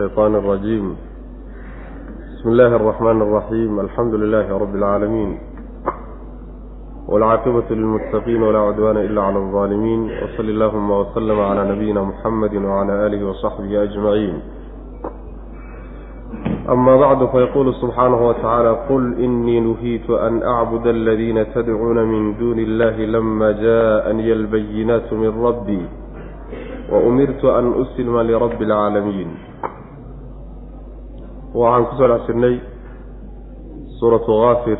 الشيطان الرجيم بسم الله الرحمن الرحيم الحمد لله رب العالمين والعاقبة للمتقين ولا عدوان إلا على الظالمين وصل اللهم وسلم على نبينا محمد وعلى آله وصحبه أجمعين أما بعد فيقول سبحانه وتعالى قل إني نهيت أن أعبد الذين تدعون من دون الله لما جاءني البينات من ربي وأمرت أن أسلم لرب العالمين waxaan ku soo dhex jirnay suuratu haafir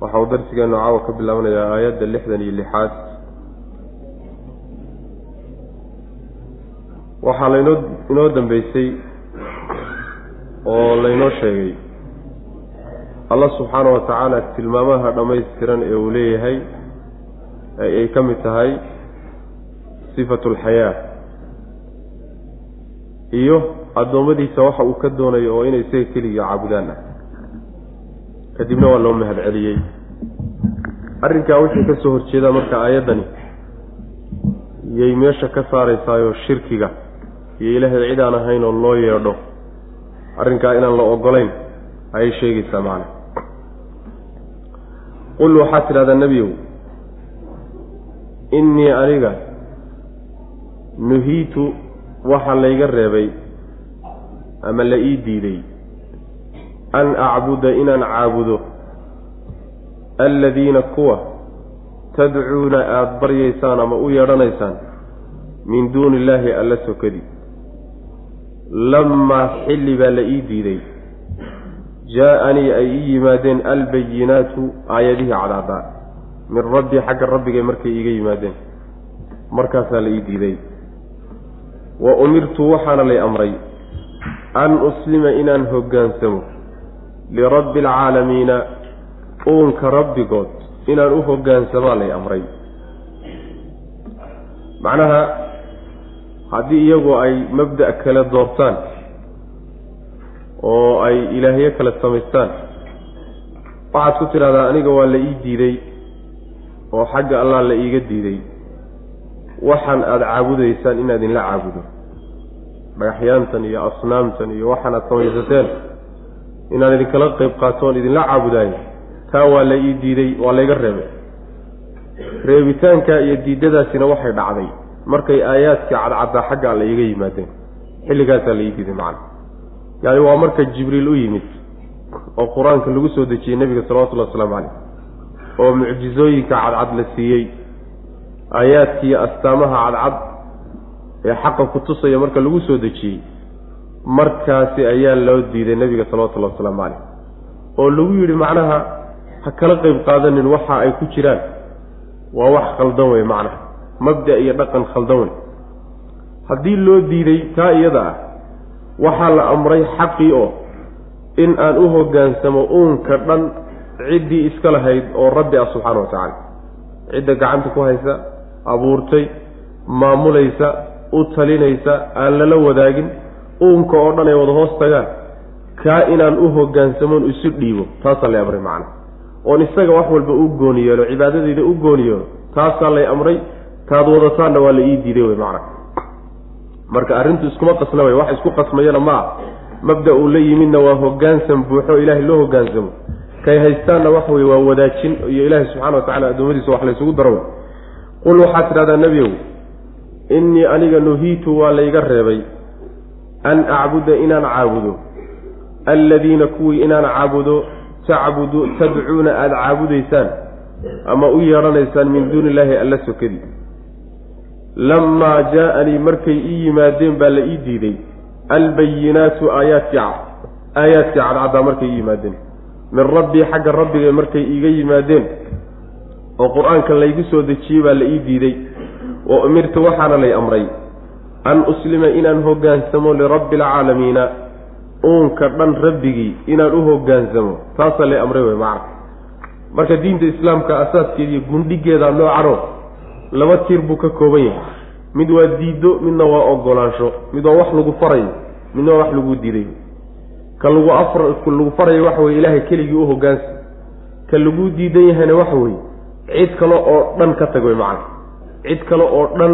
waxa uu darsigeenu caawa ka bilaabanayaa aayadda lixdan iyo lixaad. Waxaa laynoo inoo dambeysay oo laynoo sheegay allah subxaana wa tacaala tilmaamaha dhammaystiran ee uu leeyahay ay ka mid tahay sifatu alxayaa iyo addoommadiisa waxa uu ka doonayo oo inay isaga keligii caabudaan. Ah kadibna waa loo mahad celiyey arrinkaa wixii ka soo horjeedaa marka aayaddani yay meesha ka saaraysaayoo shirkiga iyo ilaahay cid aan ahayn oo loo yeedho. Arrinkaa inaan la ogolayn ayay sheegaysaa macana qul waxaad tidhahdaa nebiyow innii aniga nuhiitu waxaa layga reebay ama la ii diiday an acbuda inaan caabudo aladiina kuwa tadcuuna aada baryaysaan ama u yeedhanaysaan min duuni illaahi alla sokadi. Lamaa xilli baa la ii diiday jaa-anii ay ii yimaadeen albayinaatu aayadihii cadaadaa. Min rabbii xagga rabbigay markay iiga yimaadeen. Markaasaa la ii diiday wa umirtu waxaana lay amray an uslima inaan hoggaansamo lirabbi alcaalamiina uunka rabbigood inaan u hoggaansamaa lay amray. Macnaha haddii iyagu ay mabda' kale doortaan oo ay ilaahyo kale samaystaan waxaad ku tidhahdaa aniga waa la ii diiday oo xagga allah la iiga diiday waxaan aada caabudaysaan inaad inla caabudo. Dhagaxyaantan iyo asnaamtan iyo waxaan aad samaysateen inaan idinkala qayb qaatoon idinla caabudaayo. Taa waa la ii diiday waa layga reebay. Reebitaanka iyo diidadaasina waxay dhacday. Markay aayaadkii cadcaddaa xagga alla iiga yimaadeen xilligaasaa la ii diiday macana yaani waa marka jibriil u yimid oo qur'aanka lagu soo dejiyey nebiga salawatullahi wasalaamu caleyh oo mucjizooyinka cadcad la siiyey aayaadkiiyo astaamaha cadcad ee xaqa ku tusaya marka lagu soo dejiyey markaasi ayaa loo diiday nebiga salawatullahi wasalaamu caleyh oo lagu yidhi macnaha ha kala qayb qaadanin waxa ay ku jiraan waa wax khaldan wey macnaha. Mabda iyo dhaqan khaldan wey haddii loo diiday taa iyada ah waxaa la amray xaqii oo in aan u hoggaansamo uunka dhan ciddii iska lahayd oo rabbi ah subxaana wa tacaala. Cidda gacanta ku haysa abuurtay maamulaysa u talinaysa aan lala wadaagin uunka oo dhan ay wada hoos tagaan. Kaa inaan u hoggaansamoon isu dhiibo taasaa lay amray macna. Oon isaga wax walba u gooni yeelo cibaadadayda u gooni yeelo taasaa lay amray taad wadataanna waa la ii diiday wey macna. Marka arrintu iskuma qasna wey wax isku qasmayana ma ah mabda uu la yimidna waa hoggaansan buuxo ilaahay loo hoggaansamo kay haystaanna waxa weye waa wadaajin iyo ilaahay subxana wa tacala addoommadiisa wax laysugu daro qul waxaad tidhahdaa nebiow innii aniga nuhiitu waa layga reebay an acbuda inaan caabudo alladiina kuwii inaan caabudo tacbudu tadcuuna aada caabudaysaan ama u yeedhanaysaan min duuni illaahi alla sokadii lammaa jaa-anii markay ii yimaadeen baa la ii diiday albayinaatu aayaadkii aayaadkii cadcaddaa markay ii yimaadeen. Min rabbii xagga rabbigay markay iiga yimaadeen oo qur'aanka laygu soo dejiyey baa la ii diiday wa umirtu waxaana lay amray an uslima inaan hoggaansamo lirabbi alcaalamiina uunka dhan rabbigii inaan u hoggaansamo. Taasaa lay amray wey macna marka diinta islaamka asaaskeeda iyo gundhigeeda noocanoo laba tiir buu ka kooban yahay. Mid waa diiddo midna waa ogolaansho mid waa wax lagu farayo midna waa wax lagu diiday. Ka lagu afar lagu farayo waxa weye ilaahay keligii u hoggaansa ka lagu diidan yahayna waxa weeye cid kale oo dhan ka tag wey macna. Cid kale oo dhan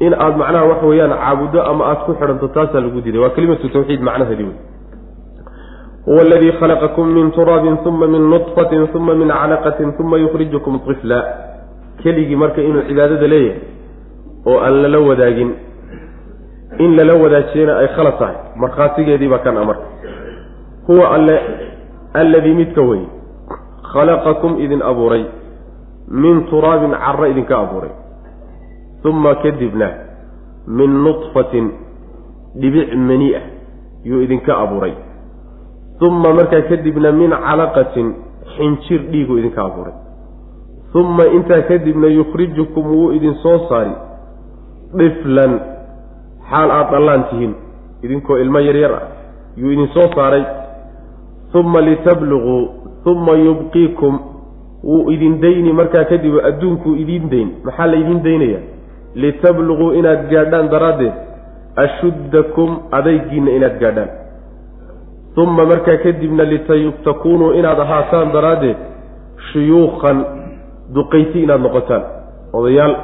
in aada macnaha waxa weeyaan caabuddo ama aada ku xidhanto taasaa lagu diiday. Waa kelimatu tawxiid macnaheedi wey huwa aladii khalaqakum min turaabin uma min nudfatin uma min calaqatin uma yukhrijukum ifla keligii marka inuu cibaadada leeyahay oo aan lala wadaagin in lala wadaajiyana ay khalad tahay. Markhaatigeedii baa kan amarka huwa alle alladii midka wey khalaqakum idin abuuray min turaabin carro idinka abuuray. Uma kadibna min nudfatin dhibic mani ah yuu idinka abuuray. Uma markaa kadibna min calaqatin xinjir dhiiguu idinka abuuray. Uma intaa kadibna yukhrijukum wuu idin soo saari. Dhiflan xaal aada dhallaan tihiin idinkoo ilmo yaryar ah yuu idin soo saaray. Uma litabluguu uma yubqiikum wuu idin dayni markaa kadib adduunkuu idiin dayn. Maxaa la idiin daynaya? Litabluguu inaad gaadhaan daraaddeed ashuddakum adaygiinna inaad gaadhaan. Uma markaa kadibna litatakuunuu inaad ahaataan daraaddeed shuyuukhan duqayti inaad noqotaan. Odayaal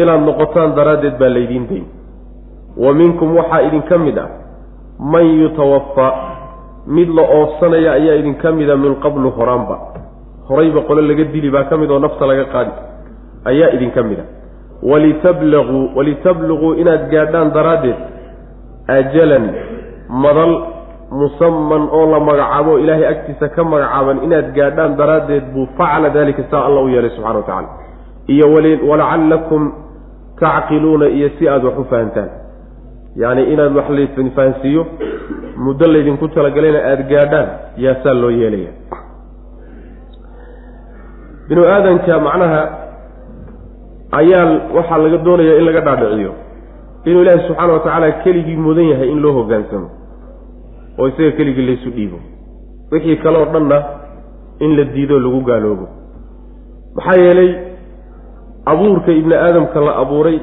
inaad noqotaan daraaddeed baa laydiin dayn. Wa minkum waxaa idinka mid ah man yutawafaa mid la oofsanaya ayaa idinka mida min qablu horaanba horayba qole laga dili baa ka mid oo nafta laga qaadi. Ayaa idinka mid a. Walitablaguu walitabluguu inaad gaadhaan daraaddeed ajalan madal musaman oo la magacaabo ilaahay agtiisa ka magacaaban inaad gaadhaan daraaddeed buu facala dalika saa alla u yeelay subxana wa tacala iyo walacallakum tacqiluuna iyo si aada wax u fahantaan. Yacni inaad wax laydin fahansiiyo muddo laydinku talagalayna aada gaadhaan yaa saa loo yeelaya binu aadanka macnaha ayaa waxaa laga doonayaa in laga dhaadhiciyo inuu ilaahi subxaana wa tacaala keligii mudan yahay in loo hoggaansamo oo isaga keligii laysu dhiibo. Wixii kaleoo dhanna in la diido lagu gaaloobo. Maxaa yeelay abuurka ibni aadamka la abuuray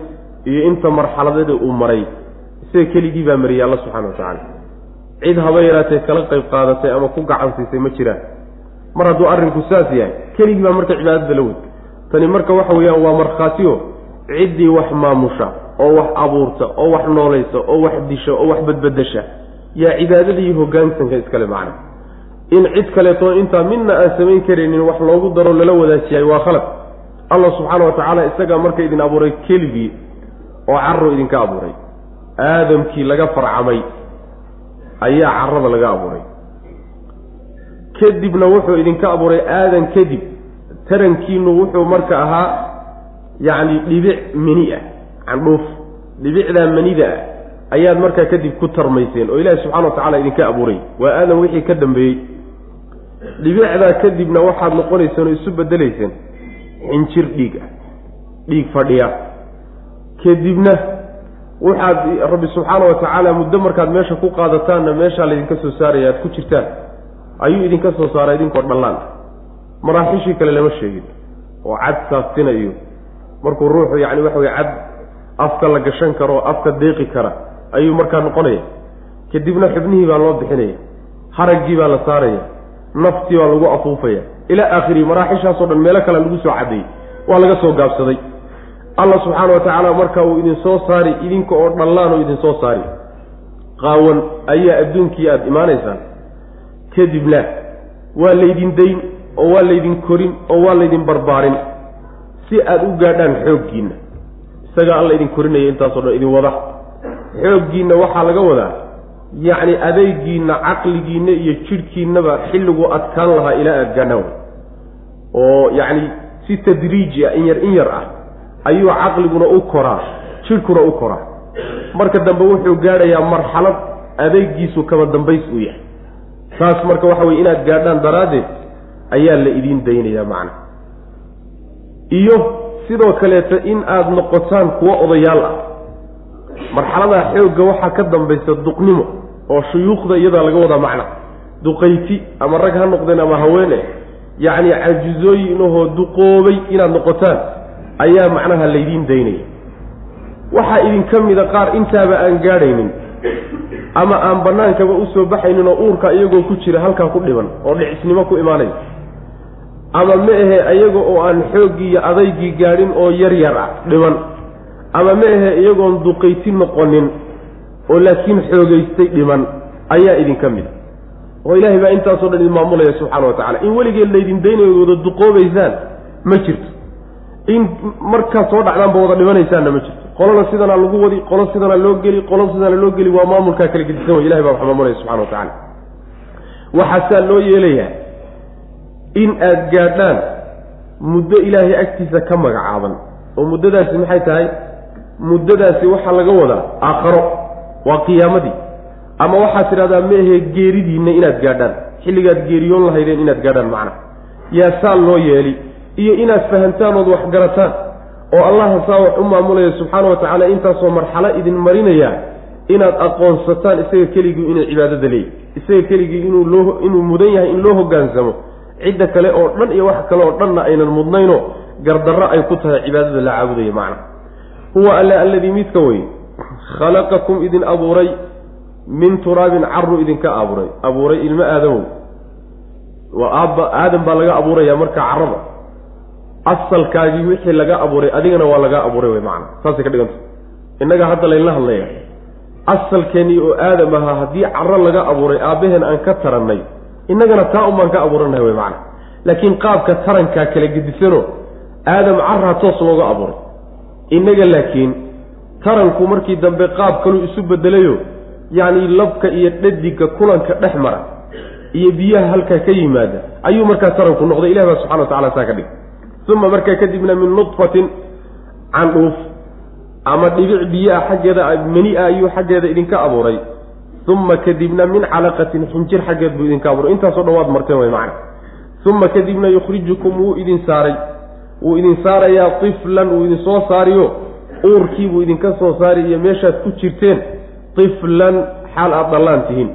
iyo inta marxaladeeda uu maray isaga keligii baa mariyay alla subxana wa tacaala. Cid haba yaraatee kala qayb qaadatay ama ku gacan siisay ma jiraan mar hadduu arrinku saas yahay keligii baa marka cibaadada la wey tani marka waxa weeyaan waa markhaatiyo. Ciddii wax maamusha oo wax abuurta oo wax noolaysa oo wax disha oo wax badbedesha yaa cibaadada iyo hoggaansanka iskale macna. In cid kaleeto intaa midna aan samayn karaynin wax loogu daro lala wadaajiyahay waa khalad. Allah subxaana wa tacaala isagaa marka idin abuuray keligii oo carro idinka abuuray. Aadamkii laga farcamay ayaa carrada laga abuuray kadibna wuxuu idinka abuuray aadan kadib. Tarankiinu wuxuu marka ahaa yacni dhibic meni ah candhuuf. Dhibicdaa manida ah ayaad markaa kadib ku tarmayseen oo ilaahi subxana wa tacala idinka abuuray. Waa aadan wixii ka dambeeyey. Dhibicdaa kadibna waxaad noqonayseen oo isu bedelayseen xinjir dhiig ah dhiig fadhiya. Kadibna waxaad rabbi subxaana wa tacaala muddo markaad meesha ku qaadataanna meeshaa laydinka soo saaraya aad ku jirtaan ayuu idinka soo saaray idinkoo dhallaan. Maraaxishii kale lama sheegin. Oo cad saastinayo. Markuu ruuxu yacni waxa weye cad afka la gashan karo oo afka deeqi kara ayuu markaa noqonaya. Kadibna xubnihii baa loo bixinaya. Haraggii baa la saaraya. Naftii baa lagu afuufaya. Ilaa aakhirihi maraaxishaasoo dhan meelo kale lagu soo caddeeyey waa laga soo gaabsaday. Allah subxaana wa tacaala marka uu idin soo saari idinka oo dhallaan oo idin soo saari qaawan ayaa adduunkii aada imaanaysaan kadibna waa laydin dayn oo waa laydin korin oo waa laydin barbaarin. Si aada u gaadhaan xooggiinna isagaa alla idin korinaya intaasoo dhan idin wada. Xooggiinna waxaa laga wadaa yacni adeygiinna caqligiinna iyo jidhkiinnaba xilliguu adkaan lahaa ilaa aada gaadhaan oo yacni si tadriiji ah in yar in yar ah ayuu caqliguna u koraa jidhkuna u koraa. Marka dambe wuxuu gaadhayaa marxalad adeygiisu kaba dambays uu yahay saas marka waxa weye inaad gaadhaan daraaddeed ayaa la idiin daynayaa macna. Iyo sidoo kaleeto in aada noqotaan kuwo odayaal ah. Marxaladaa xoogga waxaa ka dambaysa duqnimo oo shuyuukhda iyadaa laga wadaa macna. Duqayti ama rag ha noqdeen ama haweene yacni cajizooyinahoo duqoobay inaad noqotaan ayaa macnaha laydiin daynaya. Waxaa idinka mida qaar intaaba aan gaadhaynin ama aan bannaankaba u soo baxaynin oo uurka iyagoo ku jira halkaa ku dhiban oo dhicisnimo ku imaanaya ama ma ahe ayaga oo aan xooggii iyo adaygii gaadhin oo yar yar ah dhiban ama ma ahe iyagoon duqayti noqonin oo laakiin xoogaystay dhiman ayaa idinka mid a oo ilaahay baa intaasoo dhan idin maamulaya subxaana wa tacala in weligeed laydin daynayo wada duqoobaysaan ma jirto. In markaad soo dhacdaanba wada dhimanaysaanna ma jirto qolona sidanaa lagu wadi qolo sidanaa loo geli qolo sidanaa loo geli waa maamulkaa kala gedisan way ilahay baa wax maamulaya subxana wa tacala waxaasaa loo yeelayaa in aada gaadhaan muddo ilaahay agtiisa ka magacaaban oo muddadaasi maxay tahay? Muddadaasi waxaa laga wadaa aakharo waa qiyaamadii. Ama waxaad tidhahdaa meehe geeridiinna inaad gaadhaan xilligaad geeriyoon lahaydeen inaad gaadhaan macna. Yaa saa loo yeeli iyo inaad fahamtaan ood wax garataan oo allaha saa wax u maamulaya subxaana wa tacaala intaasoo marxalo idin marinayaa inaad aqoonsataan isaga keligii inuu cibaadada leeyahy isaga keligii inuu loo inuu mudan yahay in loo hoggaansamo cidda kale oo dhan iyo wax kale oo dhanna aynan mudnayno gardarro ay ku tahay cibaadada la caabudaya macna. Huwa alle alladii midka wey khalaqakum idin abuuray min turaabin caru idinka abuuray. Abuuray ilmo aadamow. Waa aabba aadam baa laga abuuraya markaa carada asalkaagii wixii laga abuuray adigana waa laga abuuray wey macana saasay ka dhiganta innaga hadda laynla hadlaya. Asalkeennii oo aadam ahaa haddii caro laga abuuray aabbaheen aan ka tarannay innagana taa un baan ka abuuranahay wey macana laakiin qaabka tarankaa kala gedisano aadam carraa toos looga abuuray. Innaga laakiin taranku markii dambe qaab kaluu isu bedelayo yacni labka iyo dhadigga kulanka dhex mara iyo biyaha halkaa ka yimaada ayuu markaa taranku noqday. Ilahi baa subxana wa tacala saa ka dhig uma markaa kadibna min nudfatin candhuuf ama dhibic biyo-a xaggeeda mani-a ayuu xaggeeda idinka abuuray uma kadibna min calaqatin xinjir xaggeed buu idinka abuuray intaasoo dhan waad marteen way macna uma kadibna yukhrijukum wuu idin saaray wuu idin saarayaa tiflan wuu idin soo saariyo uurkiibuu idinka soo saari iyo meeshaad ku jirteen tiflan xaal aada dhallaan tihiin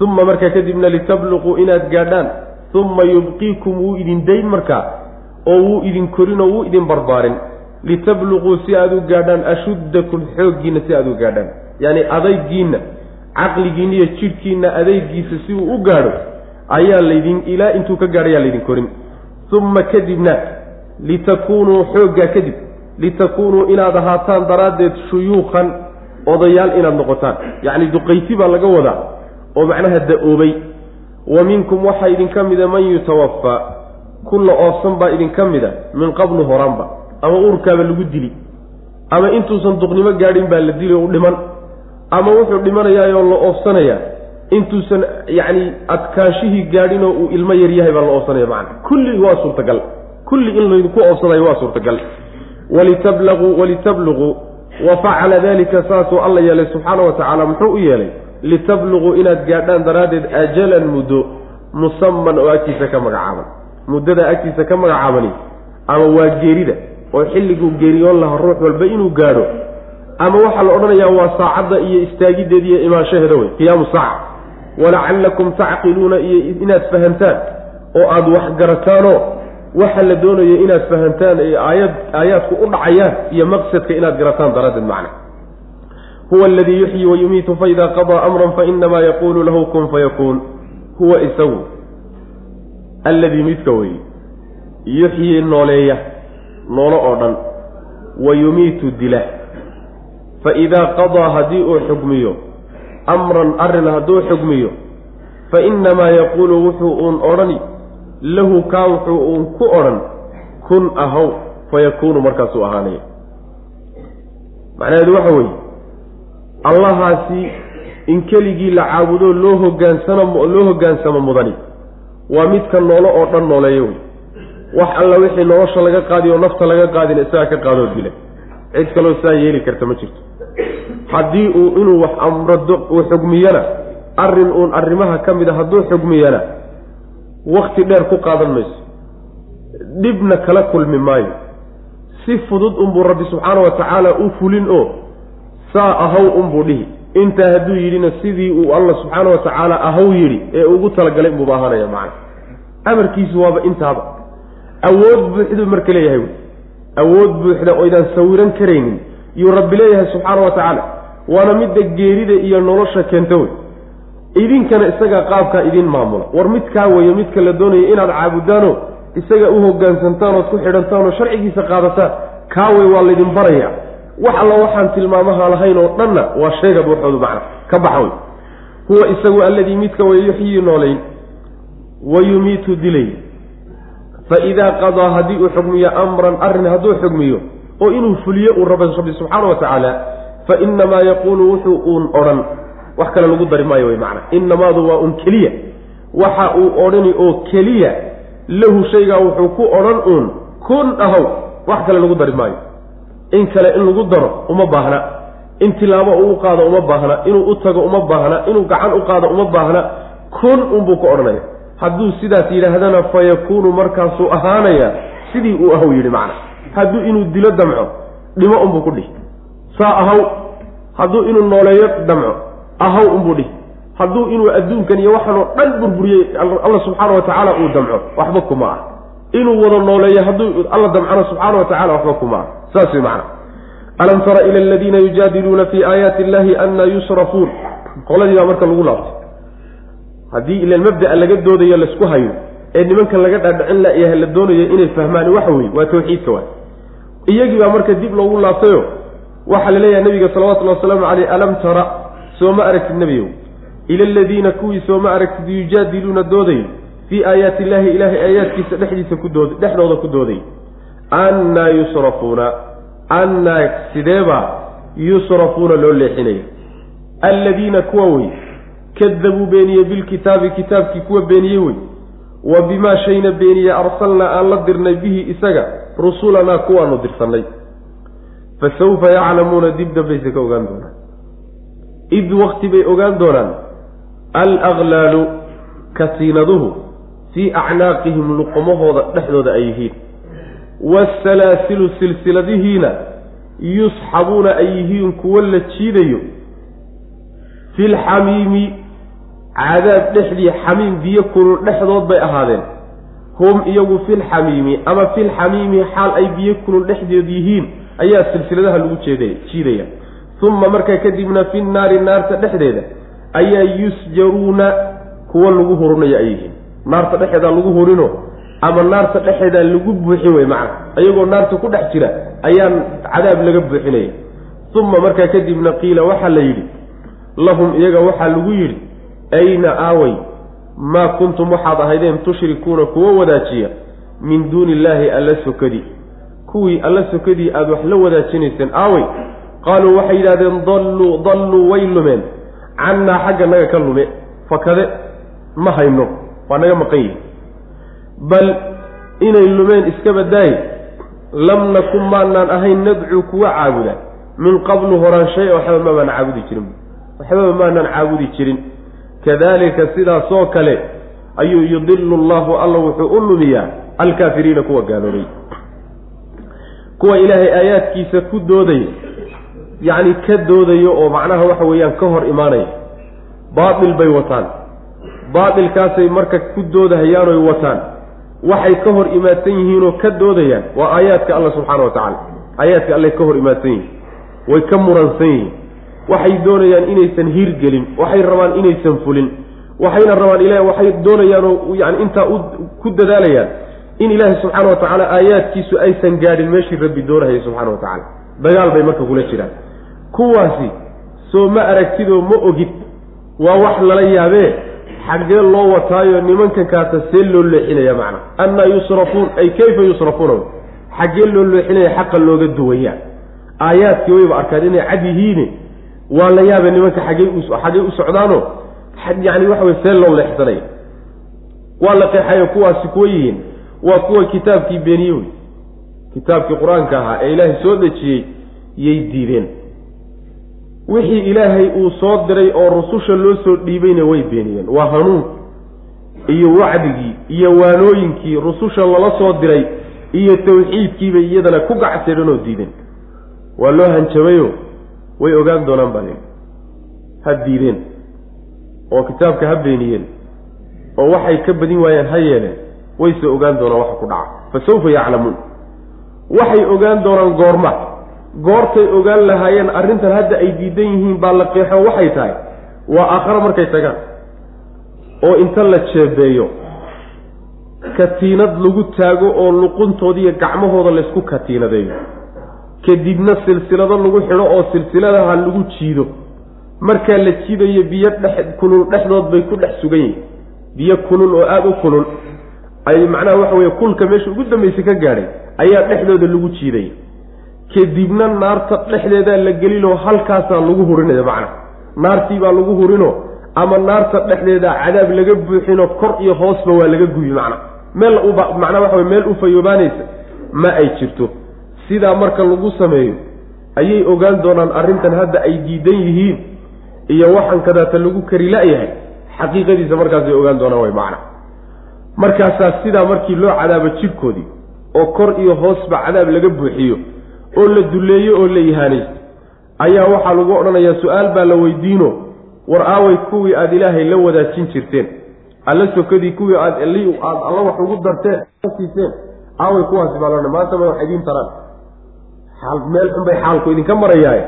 uma markaa kadibna litabluquu inaad gaadhaan uma yubqiikum wuu idin dayn markaa oo wuu idin korin oo wuu idin barbaarin. Litabluquu si aada u gaadhaan ashuddakum xooggiinna si aada u gaadhaan. Yacni adaygiinna caqligiinna iyo jidhkiinna adaygiisa si uu u gaadho ayaa laydin ilaa intuu ka gaadhayaa laydin korin. Uma kadibna litakuunuu xooggaa kadib litakuunuu inaad ahaataan daraaddeed shuyuukan odayaal inaad noqotaan. Yacni duqayti baa laga wadaa oo macnaha da'oobay. Wa minkum waxaa idinka mida man yutawafaa kulla oofsan baa idinka mida min qablu horaanba. Ama uurkaaba lagu dili. Ama intuusan duqnimo gaadhin baa la dili u dhiman. Ama wuxuu dhimanayaayoo la oofsanayaa. Intuusan yacni adkaanshihii gaadhinoo uu ilmo yar yahay baa la oofsanaya macana kulli waa suurtagal. Kulli in laydinku oofsanayo waa suurtagal. Walitablaquu walitabluquu wa facala dalika saasuu alla yeelay subxaana wa tacaala muxuu u yeelay? Litabluquu inaad gaadhaan daraaddeed ajalan muddo musaman oo agtiisa ka magacaaban muddada agtiisa ka magacaabani ama waa geerida oo xilliguu geeriyoon lahaa ruux walba inuu gaadho ama waxaa la odhanayaa waa saacadda iyo istaagiddeeda iyo imaanshaheeda wey qiyaamu saaca walacallakum tacqiluuna iyo inaad fahamtaan oo aada waxgarataanoo waxa la doonayo inaad fahamtaan ee aayad aayaadku u dhacayaan iyo maqsadka inaad garataan daraaddeed macna. Huwa aladii yuxyi wayumiitu faida qadaa amran fainamaa yaquulu lahu kun fayakuun huwa isagu alladii midka weeye yuxyi nooleeya noolo oo dhan. Wa yumiitu dila. Fa idaa qadaa haddii uu xugmiyo amran arrin hadduu xugmiyo fa innamaa yaquulu wuxuu uun odhani lahu kaa wuxuu uun ku odhan kun ahow fayakuunu markaasuu ahaanaya. Macnaheedu waxa weeye allahaasi in keligii la caabudo loo hogaansano loo hoggaansamo mudani waa midka noolo oo dhan nooleeya wey wax alla wixii nolosha laga qaadiyo nafta laga qaadina isagaa ka qaadoo dila cid kaloo saa yeeli karta ma jirto. Haddii uu inuu wax amrado uu xugmiyana arrin uun arrimaha ka mid a hadduu xugmiyana wakti dheer ku qaadan mayso. Dhibna kala kulmi maayo. Si fudud unbuu rabbi subxaana wa tacaala u fulin oo saa ahaw unbuu dhihi intaa hadduu yidhina sidii uu alla subxaana wa tacaala ahaw yidhi ee ugu talagalay inbuuba ahaanaya macana amarkiisu waaba intaaba. Awood buuxduu marka leeyahay awood buuxda oydaan sawiran karaynin yuu rabbi leeyahay subxaana wa tacaala. Waana midda geerida iyo nolosha keenta wey. Idinkana isagaa qaabkaa idiin maamula. War midkaa weeye midka la doonaya inaad caabudaano isaga u hogaansantaan ood ku xidhantaan oo sharcigiisa qaadataan kaa wey waa laydin barayaa wax alla waxaan tilmaamaha lahayn oo dhanna waa sheega buuxoodu macna ka baxa wey huwa isagu alladii midka way yuxyii noolayn wa yumiitu dilay fa idaa qadaa haddii uu xugmiyo amran arrin hadduu xugmiyo oo inuu fuliyo uu raba rabbi subxaana wa tacaala fa inamaa yaquulu wuxuu uun odhan. Wax kale lagu dari maayo wey macna. Inamaadu waa un keliya. Waxa uu odhani oo keliya lahu shaygaa wuxuu ku odhan uun kun ahow. Wax kale lagu dari maayo in kale in lagu daro uma baahna. In tilaabo uu u qaado uma baahna. Inuu u tago uma baahna. Inuu gacan u qaado uma baahna. Kun unbuu ku odhanaya. Hadduu sidaas yidhaahdana fa yakuunu markaasuu ahaanaya sidii uu ahow yidhi macna. Hadduu inuu dilo damco dhimo unbuu ku dhihi. Saa ahaw hadduu inuu nooleeyo damco. Ahaw unbuu dhihi. Hadduu inuu adduunkan iyo waxaanoo dhan burburiyey alla subxaana wa tacaala uu damco. Waxba kuma ah inuu wada nooleeyo hadduu alla damcana subxaana wa tacala waxba kuma ah saas wey macna alam tara ila aladiina yujaadiluuna fi aayaati illahi anna yusrafuun. Qoladii baa marka lagu laabtay. Haddii ilan mabda'a laga doodayo la isku hayo ee nimankan laga dhaadhicin layahay la doonayo inay fahmaan waxa weye waa tawxiidka waay. Iyagii baa marka dib loogu laabtayo waxaa la leeyahay nabiga salawatullhi wasalaamu caleyh alam tara sooma aragtid nebiyow ila aladiina kuwii sooma aragtid yujaadiluuna dooday fii aayaati illaahi ilaahay aayaadkiisa dhexdiisa ku dood dhexdooda ku dooday. Annaa yusrafuuna annaa sideebaa yusrafuuna loo leexinaya alladiina kuwa wey kadabuu beeniyey bilkitaabi kitaabkii kuwa beeniyey wey. Wa bimaa shayna beeniye arsalnaa aan la dirnay bihi isaga rusulanaa kuwaanu dirsannay. Fa sawfa yaclamuuna dib dambayse ka ogaan doonaan. Id waqti bay ogaan doonaan. Alaklaalu katiinaduhu fii acnaaqihim luqumahooda dhexdooda ay yihiin. Waasalaasilu silsiladihiina yusxabuuna ay yihiin kuwo la jiidayo. Fi lxamiimi cadaab dhexdii xamiim biyo kulul dhexdood bay ahaadeen. Hum iyagu filxamiimi ama filxamiimi xaal ay biyo kulul dhexdeed yihiin ayaa silsiladaha lagu jeeday jiidaya. Uma markaa kadibna fi nnaari naarta dhexdeeda ayaa yusjaruuna kuwa lagu hurinayo ay yihiin naarta dhexeedaa lagu hurino ama naarta dhexeedaa lagu buuxin wey macna. Ayagoo naarta ku dhex jira ayaan cadaab laga buuxinaya uma markaa kadibna qiila waxaa la yidhi lahum iyaga waxaa lagu yidhi ayna aaway? Maa kuntum waxaad ahaydeen tushrikuuna kuwa wadaajiya? Min duuni illaahi alla sokadii kuwii alla sokadii aada wax la wadaajinayseen aaway? Qaaluu waxay yidhahdeen dalluu dalluu way lumeen. Cannaa xagga naga ka lume. Fakade ma hayno waa naga maqan yihi bal inay lumeen iska badaaye lam nakun maanaan ahayn nadcuu kuwa caabuda. Min qablu horaan shay waxba maabaan caabudi jirin. Waxbaba maanaan caabudi jirin. Kadalika sidaasoo kale ayuu yudilu llahu alla wuxuu u lumiyaa alkaafiriina kuwa gaaloobay kuwa ilaahay aayaadkiisa ku doodaya yacni ka doodayo oo macnaha waxa weeyaan ka hor imaanaya baatil bay wataan baatilkaasay marka ku doodahayaan oy wataan. Waxay ka hor imaadsan yihiinoo ka doodayaan. Waa aayaadka alla subxaana wa tacaala. Aayaadka allay ka hor imaadsan yihiin. Way ka muransan yihiin. Waxay doonayaan inaysan hirgelin waxay rabaan inaysan fulin. Waxayna rabaan ila waxay doonayaanoo yani intaa ku dadaalayaan in ilaahi subxaana wa tacaala aayaadkiisu aysan gaadhin meeshii rabbi doonahaya subxana wa tacaala. Dagaal bay marka kula jiraan. Kuwaasi soo ma aragtidoo ma ogid. Waa wax lala yaabee xaggee loo wataayo nimankan kaasa see loo leexinaya macna. Annaa yusrafuun ay kayfa yusrafuuna xaggee loo leexinaya xaqa looga duwayaa aayaadkii wayba arkaan inay cad yihiine waa la yaabee nimanka xaggey xaggey u socdaano? Yani waxa wey see loo leexsanaya waa la qeexayo kuwaasi kuwa yihiin. Waa kuwa kitaabkii beeniye wey kitaabkii qur'aanka ahaa ee ilaahay soo dejiyey yay diideen wixii ilaahay uu soo diray oo rususha loo soo dhiibayna way beeniyeen. Waa hanuun iyo wacdigii iyo waanooyinkii rususha lala soo diray iyo tawxiidkiibay iyadana ku gacsadeen oo diideen. Waa loo hanjabayo way ogaan doonaan baa lehi ha diideen oo kitaabka ha beeniyeen oo waxay ka badin waayeen ha yeeleen wayse ogaan doonaan waxa ku dhaca. Fa sawfa yaclamuun. Waxay ogaan doonaan goorma goortay ogaan lahaayeen arrintan hadda ay diidan yihiin baa la qeexo waxay tahay waa aakhare markay tagaan oo inta la jeebeeyo. Katiinad lagu taago oo luquntoodiiyo gacmahooda laysku katiinadeeyo. Kadibna silsilado lagu xidho oo silsiladaha lagu jiido. Markaa la jiidayo biyo dhex kulul dhexdood bay ku dhex sugan yihiin biyo kulul oo aada u kulul. Ay macnaha waxa weye kulka meesha ugu dambaysay ka gaadhay ayaa dhexdooda lagu jiiday kadibna naarta dhexdeedaa la gelinoo halkaasaa lagu hurinaya macna. Naartii baa lagu hurino ama naarta dhexdeeda cadaab laga buuxino kor iyo hoosba waa laga gubi macna. Meel macnaa waxa wey meel u fayoobaanaysa ma ay jirto. Sidaa marka lagu sameeyo ayay ogaan doonaan arrintan hadda ay diidan yihiin iyo waxaan kadaata lagu kari la-yahay xaqiiqadiisa markaasay ogaan doonaan way macna. Markaasaa sidaa markii loo cadaabo jidhkoodii oo kor iyo hoosba cadaab laga buuxiyo oo la dulleeyo oo la ihaanaysto ayaa waxaa lagu odhanayaa su'aal baa la weydiino war aaway kuwii aada ilaahay la wadaajin jirteen. Alla sokadii kuwii aad aad alla wax ugu darteen. Siiseen aaway kuwaasi baa laodhan maanta ma wax idiin taraan. Meel xun bay xaalku idinka marayaaye.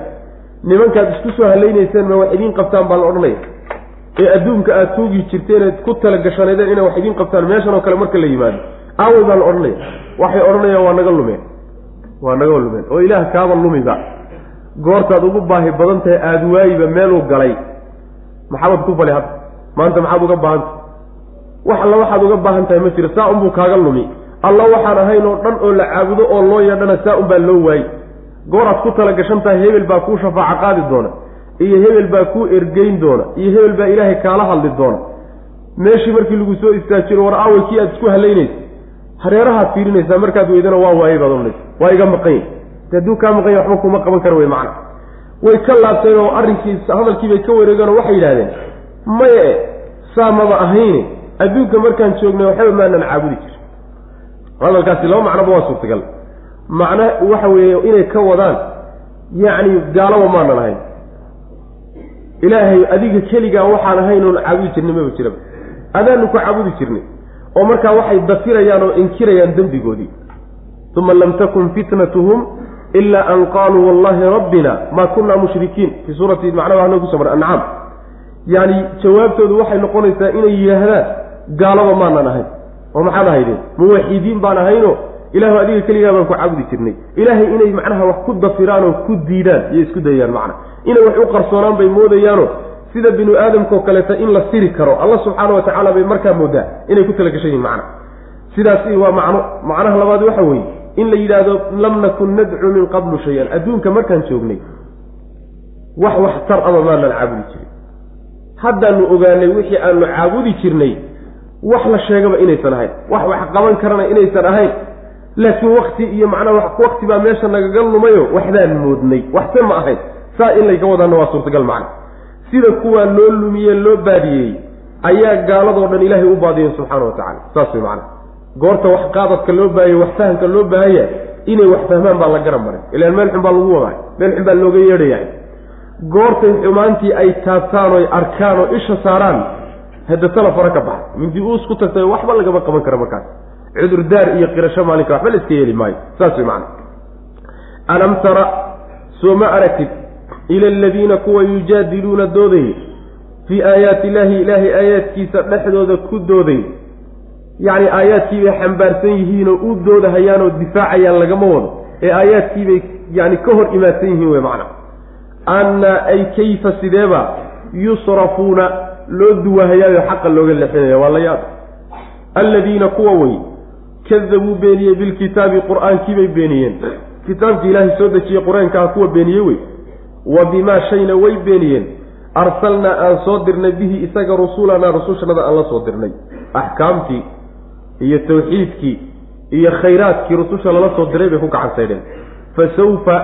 Nimankaad isku soo halaynayseen ma wax idiin qabtaan baa la odhanaya. Ee adduunka aada tuugi jirteen eed ku talagashanaydeen inay wax idiin qabtaan meeshan oo kale marka la yimaado. Aaway baa la odhanaya. Waxay odhanayaan waa naga lumeen waa naga lumeen. Oo ilaah kaaba lumiba goortaad ugu baahi badan tahay aada waayiba meeluu galay. Maxaabad ku fali hadda. Maanta maxaad uga baahantahay wax alla waxaad uga baahan tahay ma jiro saa unbuu kaaga lumi. Alla waxaan ahayn oo dhan oo la caabudo oo loo yeedhana saa unbaa loo waayey gooraad ku tala gashan tahay hebel baa kuu shafaaco qaadi doona. Iyo hebel baa kuu ergeyn doona. Iyo hebel baa ilaahay kaala hadli doona. Meeshii markii lagu soo istaajiro war aaway kii aad isku halaynaysa hareerahaad fiirinaysaa markaad weydana waa waayey baad odhanaysa. Waa iga maqan yahy de hadduu kaa maqan yahy waxba kuma qaban kara wey macna. Way ka laabteen oo arrinkii hadalkiibay ka wareegeen oo waxay yidhahdeen maye saa maba ahayne. Adduunka markaan joognay waxba maanan caabudi jir hadalkaasi laba macnoba waa suurtagal. Macno waxa weeye inay ka wadaan yacni gaalaba maanan ahayn. Ilaahay adiga keligaa waxaan ahayn oon caabudi jirnay maba jiraba adaanu ku caabudi jirnay oo markaa waxay dafirayaan oo inkirayaan dembigoodii. Uma lam takun fitnatuhum ila an qaaluu wallahi rabbina maa kunna mushrikiin. Fii suurati macnaha waxaa noogu soo mara ancaam yaani jawaabtoodu waxay noqonaysaa inay yidhaahdaan gaalaba maanan ahayn oo maxaad ahaydeen muwaxidiin baan ahayno ilaahu adiga keligaa baan ku caabudi jirnay. Ilaahay inay macnaha wax ku dafiraan oo ku diidaan iyo isku dayayaan macna. Inay wax u qarsoonaan bay moodayaano sida binu aadamkao kaleeta in la siri karo alla subxaana wa tacaala bay markaa moodaa inay ku talagashan yihiin macna. Sidaasi waa macno macnaha labaad waxa weeye in la yidhaahdo lam nakun nadcu min qablu shay-an. Adduunka markaan joognay wax wax tar ama maanan caabudi jirin. Haddaanu ogaanay wixii aanu caabudi jirnay wax la sheegaba inaysan ahayn. Wax wax qaban karana inaysan ahayn. Laakiin wakti iyo macnaha wakti baa meesha nagaga lumayo waxbaan moodnay. Waxse ma ahayn. Saa in layga wadaana waa suurtagal macna sida kuwaa loo lumiye loo baadiyey ayaa gaaladoo dhan ilaahay u baadiyey subxaana wa tacala saas way macana goorta wax qaadadka loo baahaya wax fahamka loo baahanya inay wax fahmaan baa la garan maray. Ilaan meel xun baa lagu wadaa meel xun baa looga yeedhayahay goortay xumaantii ay taabtaan oy arkaan oo isha saaraan hadda tala fara ka baxa mindi uus ku tagtay waxba lagama qaban karo markaas. Cudurdaar iyo qirasho maalinka waxba la iska yeeli maayo. Saas way macana alam tara soo ma aragtid ila aladiina kuwa yujaadiluuna doodayay fii aayaati illaahi ilaahay aayaadkiisa dhexdooda ku dooday yacni aayaadkiibay xambaarsan yihiinoo u doodahayaanoo difaacayaan lagama wado ee aayaadkiibay yani ka hor imaadsan yihiin wey macna anna ay kayfa sideeba yusrafuuna loo duwahayaayo xaqa looga lexinaya waa la yaab alladiina kuwa wey kadabuu beeniyey bilkitaabi qur'aankiibay beeniyeen kitaabkii ilaahay soo dejiyey qur'aankaa kuwa beeniyey wey wa bimaa shayna way beeniyeen. Arsalnaa aan soo dirnay bihi isaga rusulanaa rusushanada aan la soo dirnay. Axkaamtii iyo tawxiidkii iyo khayraadkii rususha lala soo diray bay ku gacan saydheen fasawfa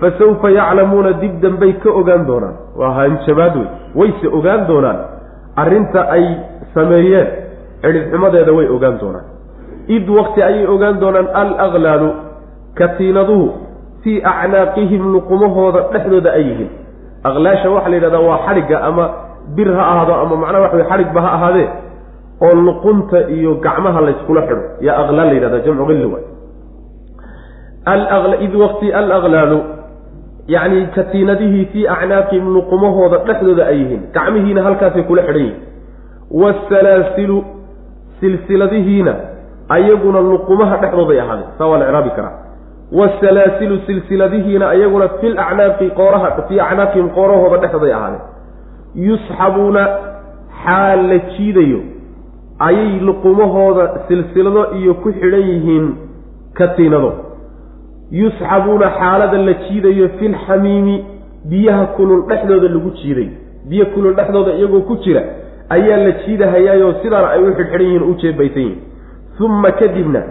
fa sawfa yaclamuuna dib dambay ka ogaan doonaan. Waa hanjabaad wey wayse ogaan doonaan. Arrinta ay sameeyeen cidhibxumadeeda way ogaan doonaan. Id waqti ayay ogaan doonaan. Al aklaalu katiinaduhu fii acnaaqihim luqumahooda dhexdooda ay yihiin. Aqlaasha waxaa la yidhahdaa waa xadhigga ama bir ha ahaado ama macnaha waxa wey xadhigba ha ahaadee oo luqunta iyo gacmaha layskula xidho. Yaa aqlaal la yidhahda jamcu qilli waay. Id waqti alaklaalu yacni katiinadihii fii acnaaqihim luqumahooda dhexdooda ay yihiin. Gacmihiina halkaasay kula xidhan yihiin. Waasalaasilu silsiladihiina ayaguna luqumaha dhexdooday ahaadeen. Saa waa la icraabi karaa wasalaasilu silsiladihiina ayaguna fil acnaaqi qooraha fii acnaaqihim qoorahooda dhexday ahaadeen yusxabuuna xaal la jiidayo ayay luqumahooda silsilado iyo ku xidhan yihiin katiinado yusxabuuna xaalada la jiidayo filxamiimi biyaha kulul dhexdooda lagu jiiday biyo kulul dhexdooda iyagoo ku jira ayaa la jiidahayaayoo sidaana ay u xidhxidhan yihiin u jeebaysan yihiin uma kadibna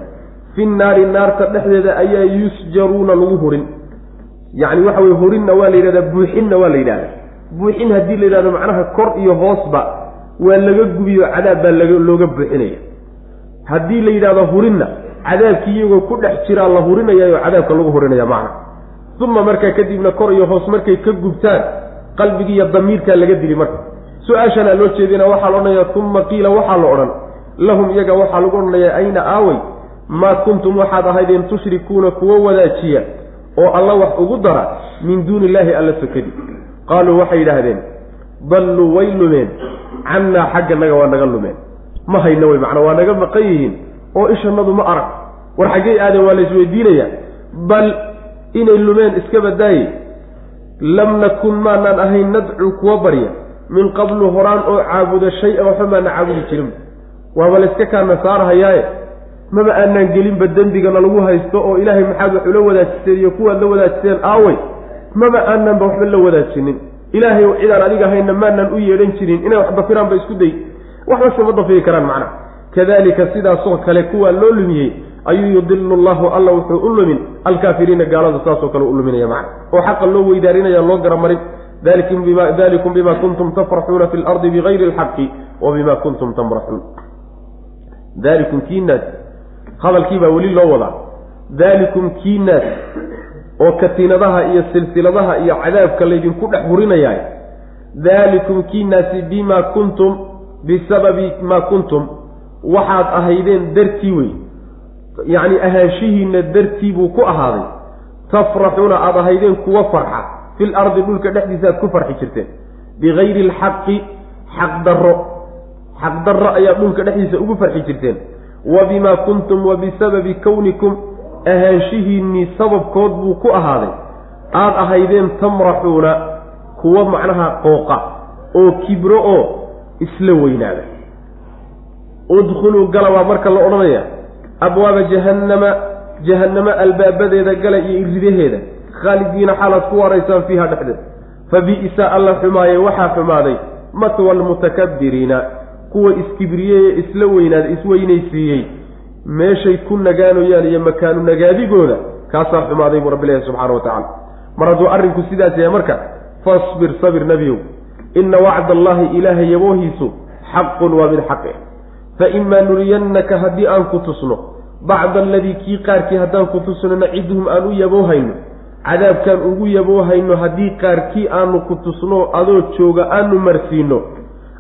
fi naari naarta dhexdeeda ayaa yusjaruuna lagu hurin. Yacni waxa weye hurinna waa la yidhahdaa buuxinna waa la yidhahdaa. Buuxin haddii la yidhahdo macnaha kor iyo hoosba waa laga gubiyo cadaab baa laga looga buuxinaya. Haddii la yidhahdo hurinna cadaabkii iyagoo ku dhex jiraa la hurinayaayo cadaabka lagu hurinaya macna. Uma markaa kadibna kor iyo hoos markay ka gubtaan qalbigii iyo damiirkaa laga dili marka. Su'aashanaa loo jeedina waxaa la odhanayaa uma qiila waxaa la odhan lahum iyaga waxaa lagu odhanayaa ayna aawey maa kuntum waxaad ahaydeen tushrikuuna kuwa wadaajiya oo alla wax ugu dara min duuni illaahi alla sokadi qaaluu waxay yidhaahdeen dalluu way lumeen cannaa xagganaga waa naga lumeen. Ma hayna wey macnaa waa naga maqan yihiin oo ishanadu ma arag. War xaggey aadeen waa la isweydiinayaa bal inay lumeen iska badaaye lam nakun maanaan ahayn nadcuu kuwa barya min qablu horaan oo caabuda shay-an waxba maana caabudi jirin. Waaba layska kaana saarahayaaye maba aanaan gelinba dembigana lagu haysto oo ilaahay maxaad wax ula wadaajiseen iyo kuwaad la wadaajiseen? Aawey maba aanaanba waxba la wadaajinin. Ilaahay cidaan adiga hayna maanaan u yeedhan jirin. Inay wax dafiraanba isku day. Waxba sama dafiri karaan macnaha kadalika sidaasoo kale kuwaa loo lumiyey ayuu yudilu llahu alla wuxuu u lumin. Alkaafiriina gaalada saasoo kale u luminaya macna. Oo xaqa loo weydaarinaya loo garamarin. Dalikum bima kuntum tafraxuuna fi lardi bigayri alxaqi wa bima kuntum tamraxuun. Dalikum kiinaas hadalkii baa weli loo wadaa dalikum kiinaas oo katiinadaha iyo silsiladaha iyo cadaabka laydinku dhex hurinayaay. Daalikum kiinaasi bimaa kuntum bisababi maa kuntum. Waxaad ahaydeen dartii wey yacni ahaanshihiinna dartii buu ku ahaaday. Tafraxuuna aada ahaydeen kuwa farxa. Fil ardi dhulka dhexdiisa aad ku farxi jirteen. Bigayri alxaqi xaq darro. Xaq darro ayaa dhulka dhexdiisa ugu farxi jirteen wa bimaa kuntum wa bisababi kownikum ahaanshihiinnii sababkood buu ku ahaaday aada ahaydeen tamraxuuna kuwa macnaha qooqa oo kibro oo isla weynaada udkhuluu gala waa marka la odhanaya abwaaba jahannama jahannamo albaabadeeda gala iyo iridaheeda khaalidiina xaalaad ku waraysaan fiiha dhexdeed fa bi'sa alla xumaaye waxaa xumaaday matwa almutakabiriina kuwa iskibriyey ee isla weynaada isweynaysiiyey. Meeshay ku nagaanayaan iyo makaanu nagaadigooda kaasaa xumaaday buu rabbilahi subxaana wa tacala mar hadduu arrinku sidaas yahay marka fasbir sabir nebiyow. Ina wacda allaahi ilaahay yaboohiisu xaqun waa mid xaqe fa imaa nuriyannaka haddii aan ku tusno bacda aladii kii qaarkii haddaan ku tusno naciduhum aan u yaboohayno. Cadaabkaan ugu yaboohayno haddii qaarkii aanu ku tusno adoo jooga aanu marsiino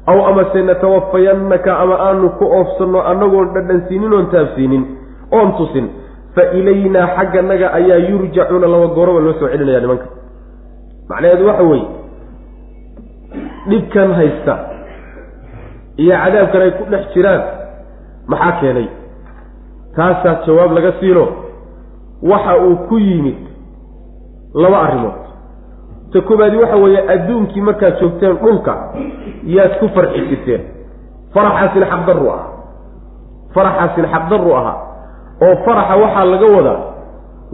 aw amase natawafayannaka ama aanu ku oofsanno annagoon dhadhansiinin oon taabsiinin oon tusin fa ilaynaa xagganaga ayaa yurjacuuna laba gooroba loo soo celinaya nimanka. Macnaheedu waxa weeye dhibkan haysta iyo cadaabkan ay ku dhex jiraan maxaa keenay? Taasaa jawaab laga siino. Waxa uu ku yimid laba arrimood ta koobaadi waxa weeye adduunkii markaad joogteen dhulka yaad ku farxi jirteen faraxaasina xaqdarru ah faraxaasina xaqdarru ahaa oo faraxa waxaa laga wadaa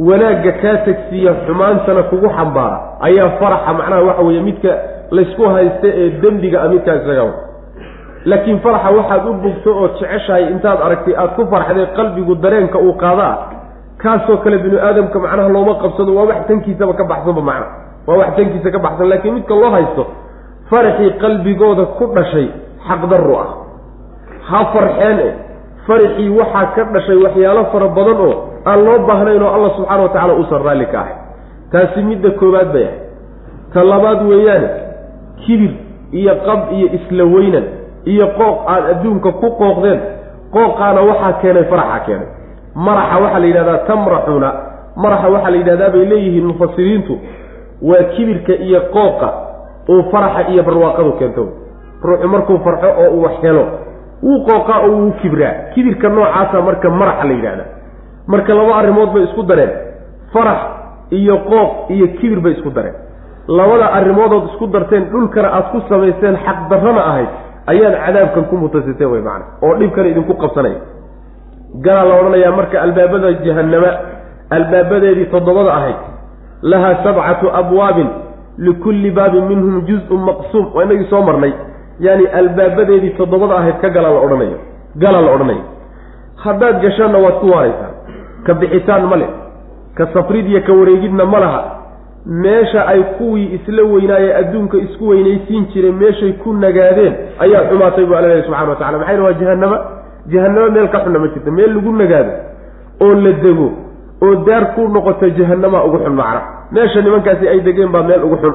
wanaagga kaa tegsiiya xumaantana kugu xambaara. Ayaa faraxa macnaha waxa weeye midka laysku haysta ee dembiga a midkaa isaga laakiin faraxa waxaad u bogto oo jeceshahay intaad aragtay aada ku farxdee qalbigu dareenka uu qaadaa kaasoo kale binu aadamka macnaha looma qabsado waa wax tankiisaba ka baxsanba macna waa wax tankiisa ka baxsan laakiin midka loo haysto faraxii qalbigooda ku dhashay xaqdarru ah. Ha farxeen e faraxii waxaa ka dhashay waxyaalo fara badan oo aan loo baahnayn oo allah subxaana wa tacala uusan raalli ka ahay taasi midda koowaad bay ahay ta labaad weeyaane kibir iyo qab iyo isla weynan iyo qooq aad adduunka ku qooqdeen qooqaana waxaa keenay faraxa keenay. Maraxa waxaa la yidhahdaa tamraxuna maraxa waxaa la yidhahdaa bay leeyihiin mufasiriintu waa kibirka iyo qooqa uu faraxa iyo barwaaqadu keento. Ruuxu markuu farxo oo uu helo wuu qooqaa oo wuu kibraa. Kibirka noocaasa marka maraxa la yidhahdaa marka laba arrimood bay isku dareen. Farax iyo qooq iyo kibir bay isku dareen. Labada arrimoodood isku darteen dhulkana aad ku samayseen xaqdarrana ahayd ayaad cadaabkan ku mutasiteen wey macana oo dhibkana idinku qabsanaya galaa la odhanayaa marka albaabada jahannama albaabadeedii toddobada ahayd lahaa sabcatu abwaabin likulli baabin minhum juz-un maqsuum. Waa inagii soo marnay. Yaani albaabadeedii toddobada ahayd ka galaa la odhanayo. Galaa la odhanaya haddaad gashaanna waad ku waaraysaa. Ka bixitaan ma le ka safrid iyo ka wareegidna ma laha. Meesha ay kuwii isla weynaayee adduunka isku weynaysiin jiray meeshay ku nagaadeen ayaa xumaatay buu alla subxana wa tacala maxay waa jahanama jahanamo meel ka xunna ma jirta. Meel lagu nagaado oo la dego oo daar ku noqoto jahanamaa ugu xun macna. Meesha nimankaasi ay degeen baa meel ugu xun.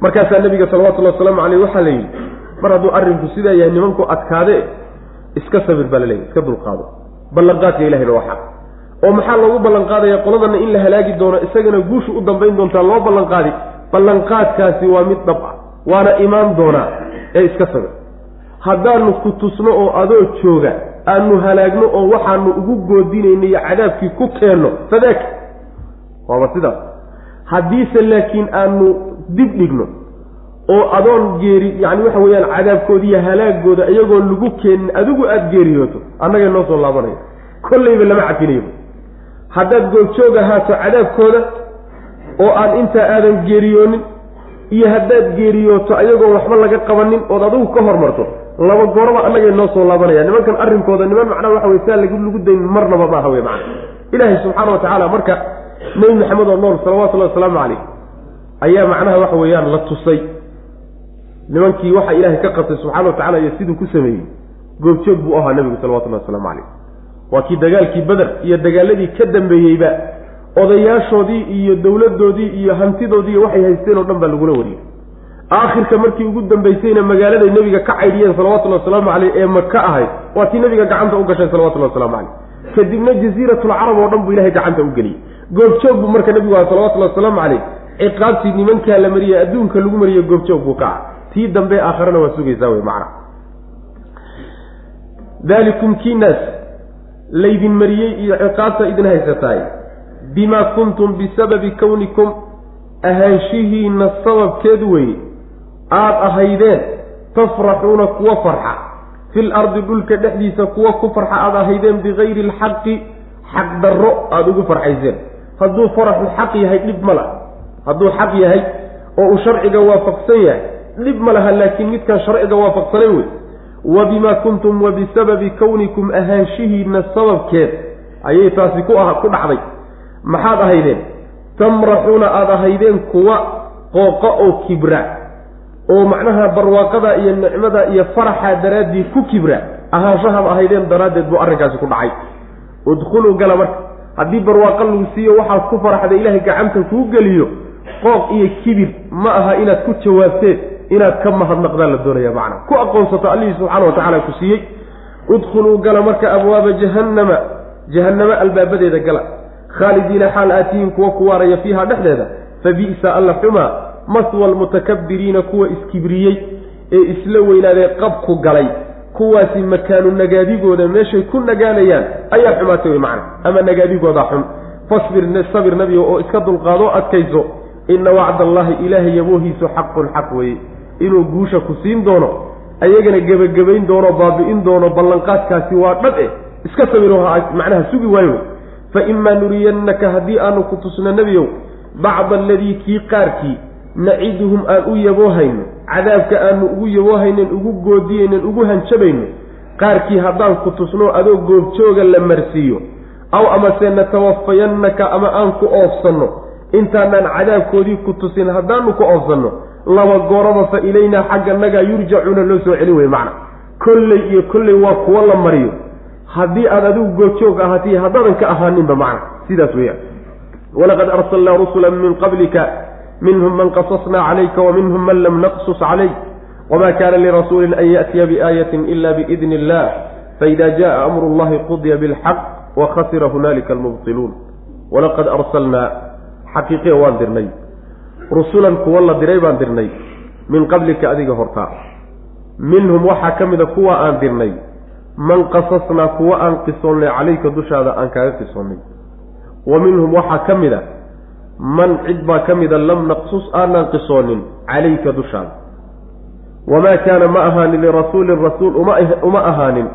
Markaasaa nabiga salawatullahi wasalaamu caleyh waxaa la yidhi mar hadduu arrinku sidaa yahay nimanku adkaade iska sabir baa laleeyahy iska dulqaado. Ballanqaadka ilahayna waa xaq. Oo maxaa loogu ballanqaadaya qoladana in la halaagi doono isagana guushu u dambayn doontaa loo ballanqaadi? Ballanqaadkaasi waa mid dhab ah waana imaan doonaa ee iska sabir. Haddaanu ku tusno oo adoo jooga aanu halaagno oo waxaanu ugu goodinayno iyo cadaabkii ku keenno. Fadaaka waaba sidaas haddiise laakiin aanu dib dhigno oo adoon geeri yacni waxa weeyaan cadaabkooda iyo halaagooda iyagoon lagu keenin adigu aada geeriyooto annagay noo soo laabanaya. Kollayba lama cafinayo haddaad goobjoog ahaato cadaabkooda oo aan intaa aadan geeriyoonin iyo haddaad geeriyooto ayagoon waxba laga qabanin ood adigu ka hormarto laba gooraba annagay noo soo laabanaya nimankan arrinkooda niman macnaha waxa wey saa lagu dayn marnaba maaha wey macana ilaahay subxaana wa tacaala marka nebi maxamed oo nool salawatullahi wasalaamu caleyh ayaa macnaha waxa weeyaan la tusay. Nimankii waxa ilaahay ka qabtay subxana wa tacala iyo siduu ku sameeyey goobjoog buu ahaa nebigu salawatullahi waslamu caleyh waa kii dagaalkii beder iyo dagaaladii ka dambeeyeyba odayaashoodii iyo dowladoodii iyo hantidoodii waxay haysteen oo dhan baa lagula wariyey aakhirka markii ugu dambaysayna magaaladay nebiga ka caydhiyeen salawatullahi wasalaamu caleyh ee maka ahayd waa tii nebiga gacanta u gashay salawatullahi waslamu caleyh kadibna jaziiratulcarab oo dhan buu ilahay gacanta u geliyey. Goobjoog buu marka nebigu aha salawatullahi wasalaamu caleyh ciqaabtii nimankaa la mariyey adduunka lagu mariye goobjoog buu ka ah tii dambe aakharana waa sugaysaa wey macna. Dalikum kiinaas laydin mariyey iyo ciqaabta idin haysataay bimaa kuntum bisababi kownikum ahaanshihiina sababkeed weeye aada ahaydeen tafraxuuna kuwa farxa. Fil ardi dhulka dhexdiisa kuwa ku farxa aada ahaydeen bikayri alxaqi xaq darro aada ugu farxayseen. Hadduu faraxu xaq yahay dhib ma laha. Hadduu xaq yahay oo uu sharciga waafaqsan yahay dhib ma laha laakiin midkaan sharciga waafaqsanayn wey. Wa bimaa kuntum wa bisababi kownikum ahaanshihiina sababkeed. Ayay taasi ku ku dhacday. Maxaad ahaydeen? Tamraxuuna aada ahaydeen kuwa qooqa oo kibra oo macnaha barwaaqada iyo nicmada iyo faraxa daraaddii ku kibra ahaanshahaad ahaydeen daraaddeed buu arrinkaasi ku dhacay. Udkhuluu gala marka. Haddii barwaaqo lagu siiyo waxaad ku faraxda ilaahay gacanta kuu geliyo qooq iyo kibir ma aha inaad ku jawaabteen inaad ka mahadnaqdaan la doonaya macna. Ku aqoonsato allihii subxaana wa tacala ku siiyey. Udkhuluu gala marka abwaaba jahannama jahannamo albaabadeeda gala. Khaalidiina xaal aatiyiin kuwa ku waaraya fiiha dhexdeeda. Fa bi'sa alla xumaa maswa almutakabiriina kuwa iskibriyey ee isla weynaadee qabku galay kuwaasi makaanu nagaadigooda meeshay ku nagaanayaan ayaa xumaatay wey macna ama nagaadigooda xun. Fasbir sabir nabiga oo iska dulqaado adkayso ina wacda allaahi ilaahay yaboohiisu xaqun xaq weeye. Inuu guusha ku siin doono ayagana gebagabayn doono baabi'in doono ballanqaadkaasi waa dhab eh. Iska sabiro macnaha sugi waayo. Fa imaa nuriyannaka haddii aanu ku tusno nebiyow bacda aladii kii qaarkii naciduhum aan u yaboohayno cadaabka aanu ugu yaboohaynen ugu goodiyaynen ugu hanjabayno qaarkii haddaan ku tusno adoo goobjooga la marsiiyo. Aw amase natawafayannaka ama aan ku oofsanno. Intaanaan cadaabkoodii ku tusin haddaanu ku oofsanno laba gooraba fa ilaynaa xagga nagaa yurjacuuna loo soo celin weye macna. Kolley iyo kolley waa kuwo la mariyo. Haddii aad adigu goobjoog ahaatiy haddaadan ka ahaaninba macna. Sidaas weeyaan. Walaqad arsalnaa rusula min qablika minhum man qasasnaa calayka wa minhum man lam naqsus calayk wma kana lirasuuli an yaأtiya biaayatin ila biidni illah faida jaءa amru llahi qudiya bilxaq wakhasira hunalika almubtiluun walaqad arsalnaa xaqiiqiya waan dirnay. Rusulan kuwa la diray baan dirnay min qablika adiga hortaa minhum waxaa ka mida kuwa aan dirnay. Man qasasnaa kuwa aan qisoonnay calayka dushaada aan kaaga qisoonnay wa minhum waxaa ka mid a man cid baa ka mida lam naqsus aanaan qisoonin calayka dushaada wamaa kaana ma ahaanin lirasuulin rasuul uma ahaanin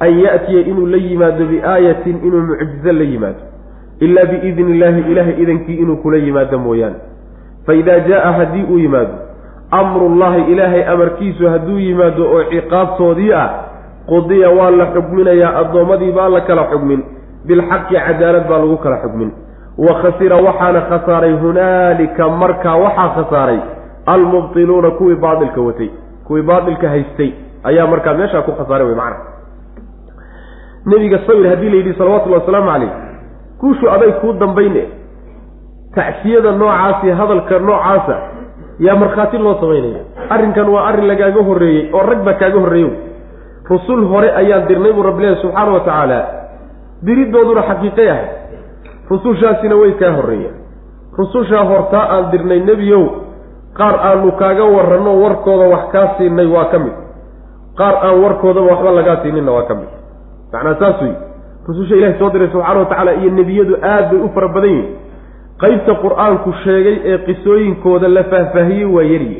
an ya'tiya inuu la yimaado biaayatin inuu mucjizo la yimaado ilaa biidni illaahi ilaahay idankii inuu kula yimaado mooyaane. Fa idaa jaa haddii uu yimaado amrullahi ilaahay amarkiisu hadduu yimaado oo ciqaabtoodii ah qudiya waa la xugminayaa addoommadii baa la kala xugmin bilxaqi cadaalad baa lagu kala xugmin wa khasira waxaana khasaaray hunaalika markaa waxaa khasaaray almubtiluuna kuwii baailka watay kuwii baailka haystay ayaa markaa meeshaa ku khasaaray wey macana nebiga sawir haddii la yidhi salawatullahi wasalaamu calayh guushu aday kuu dambayne tacsiyada noocaasi hadalka noocaasa yaa markhaati loo samaynaya arrinkan waa arrin lagaaga horreeyey oo rag baa kaaga horreeyo rusul hore ayaan dirnay buu rabbi leehay subxaana wa tacaala diridooduna xaqiiqay ahay rusushaasina way kaa horreeyeen rusushaa hortaa aan dirnay nebiyow qaar aanu kaaga warranno warkooda wax kaa siinay waa ka mid. Qaar aan warkoodaba waxba lagaa siininna waa ka mid. Macnaa saas wey rususha ilahi soo diray subxaana wa tacaala iyo nebiyadu aad bay u fara badan yihiin qaybta qur'aanku sheegay ee qisooyinkooda la faahfaahiyey waa yaryi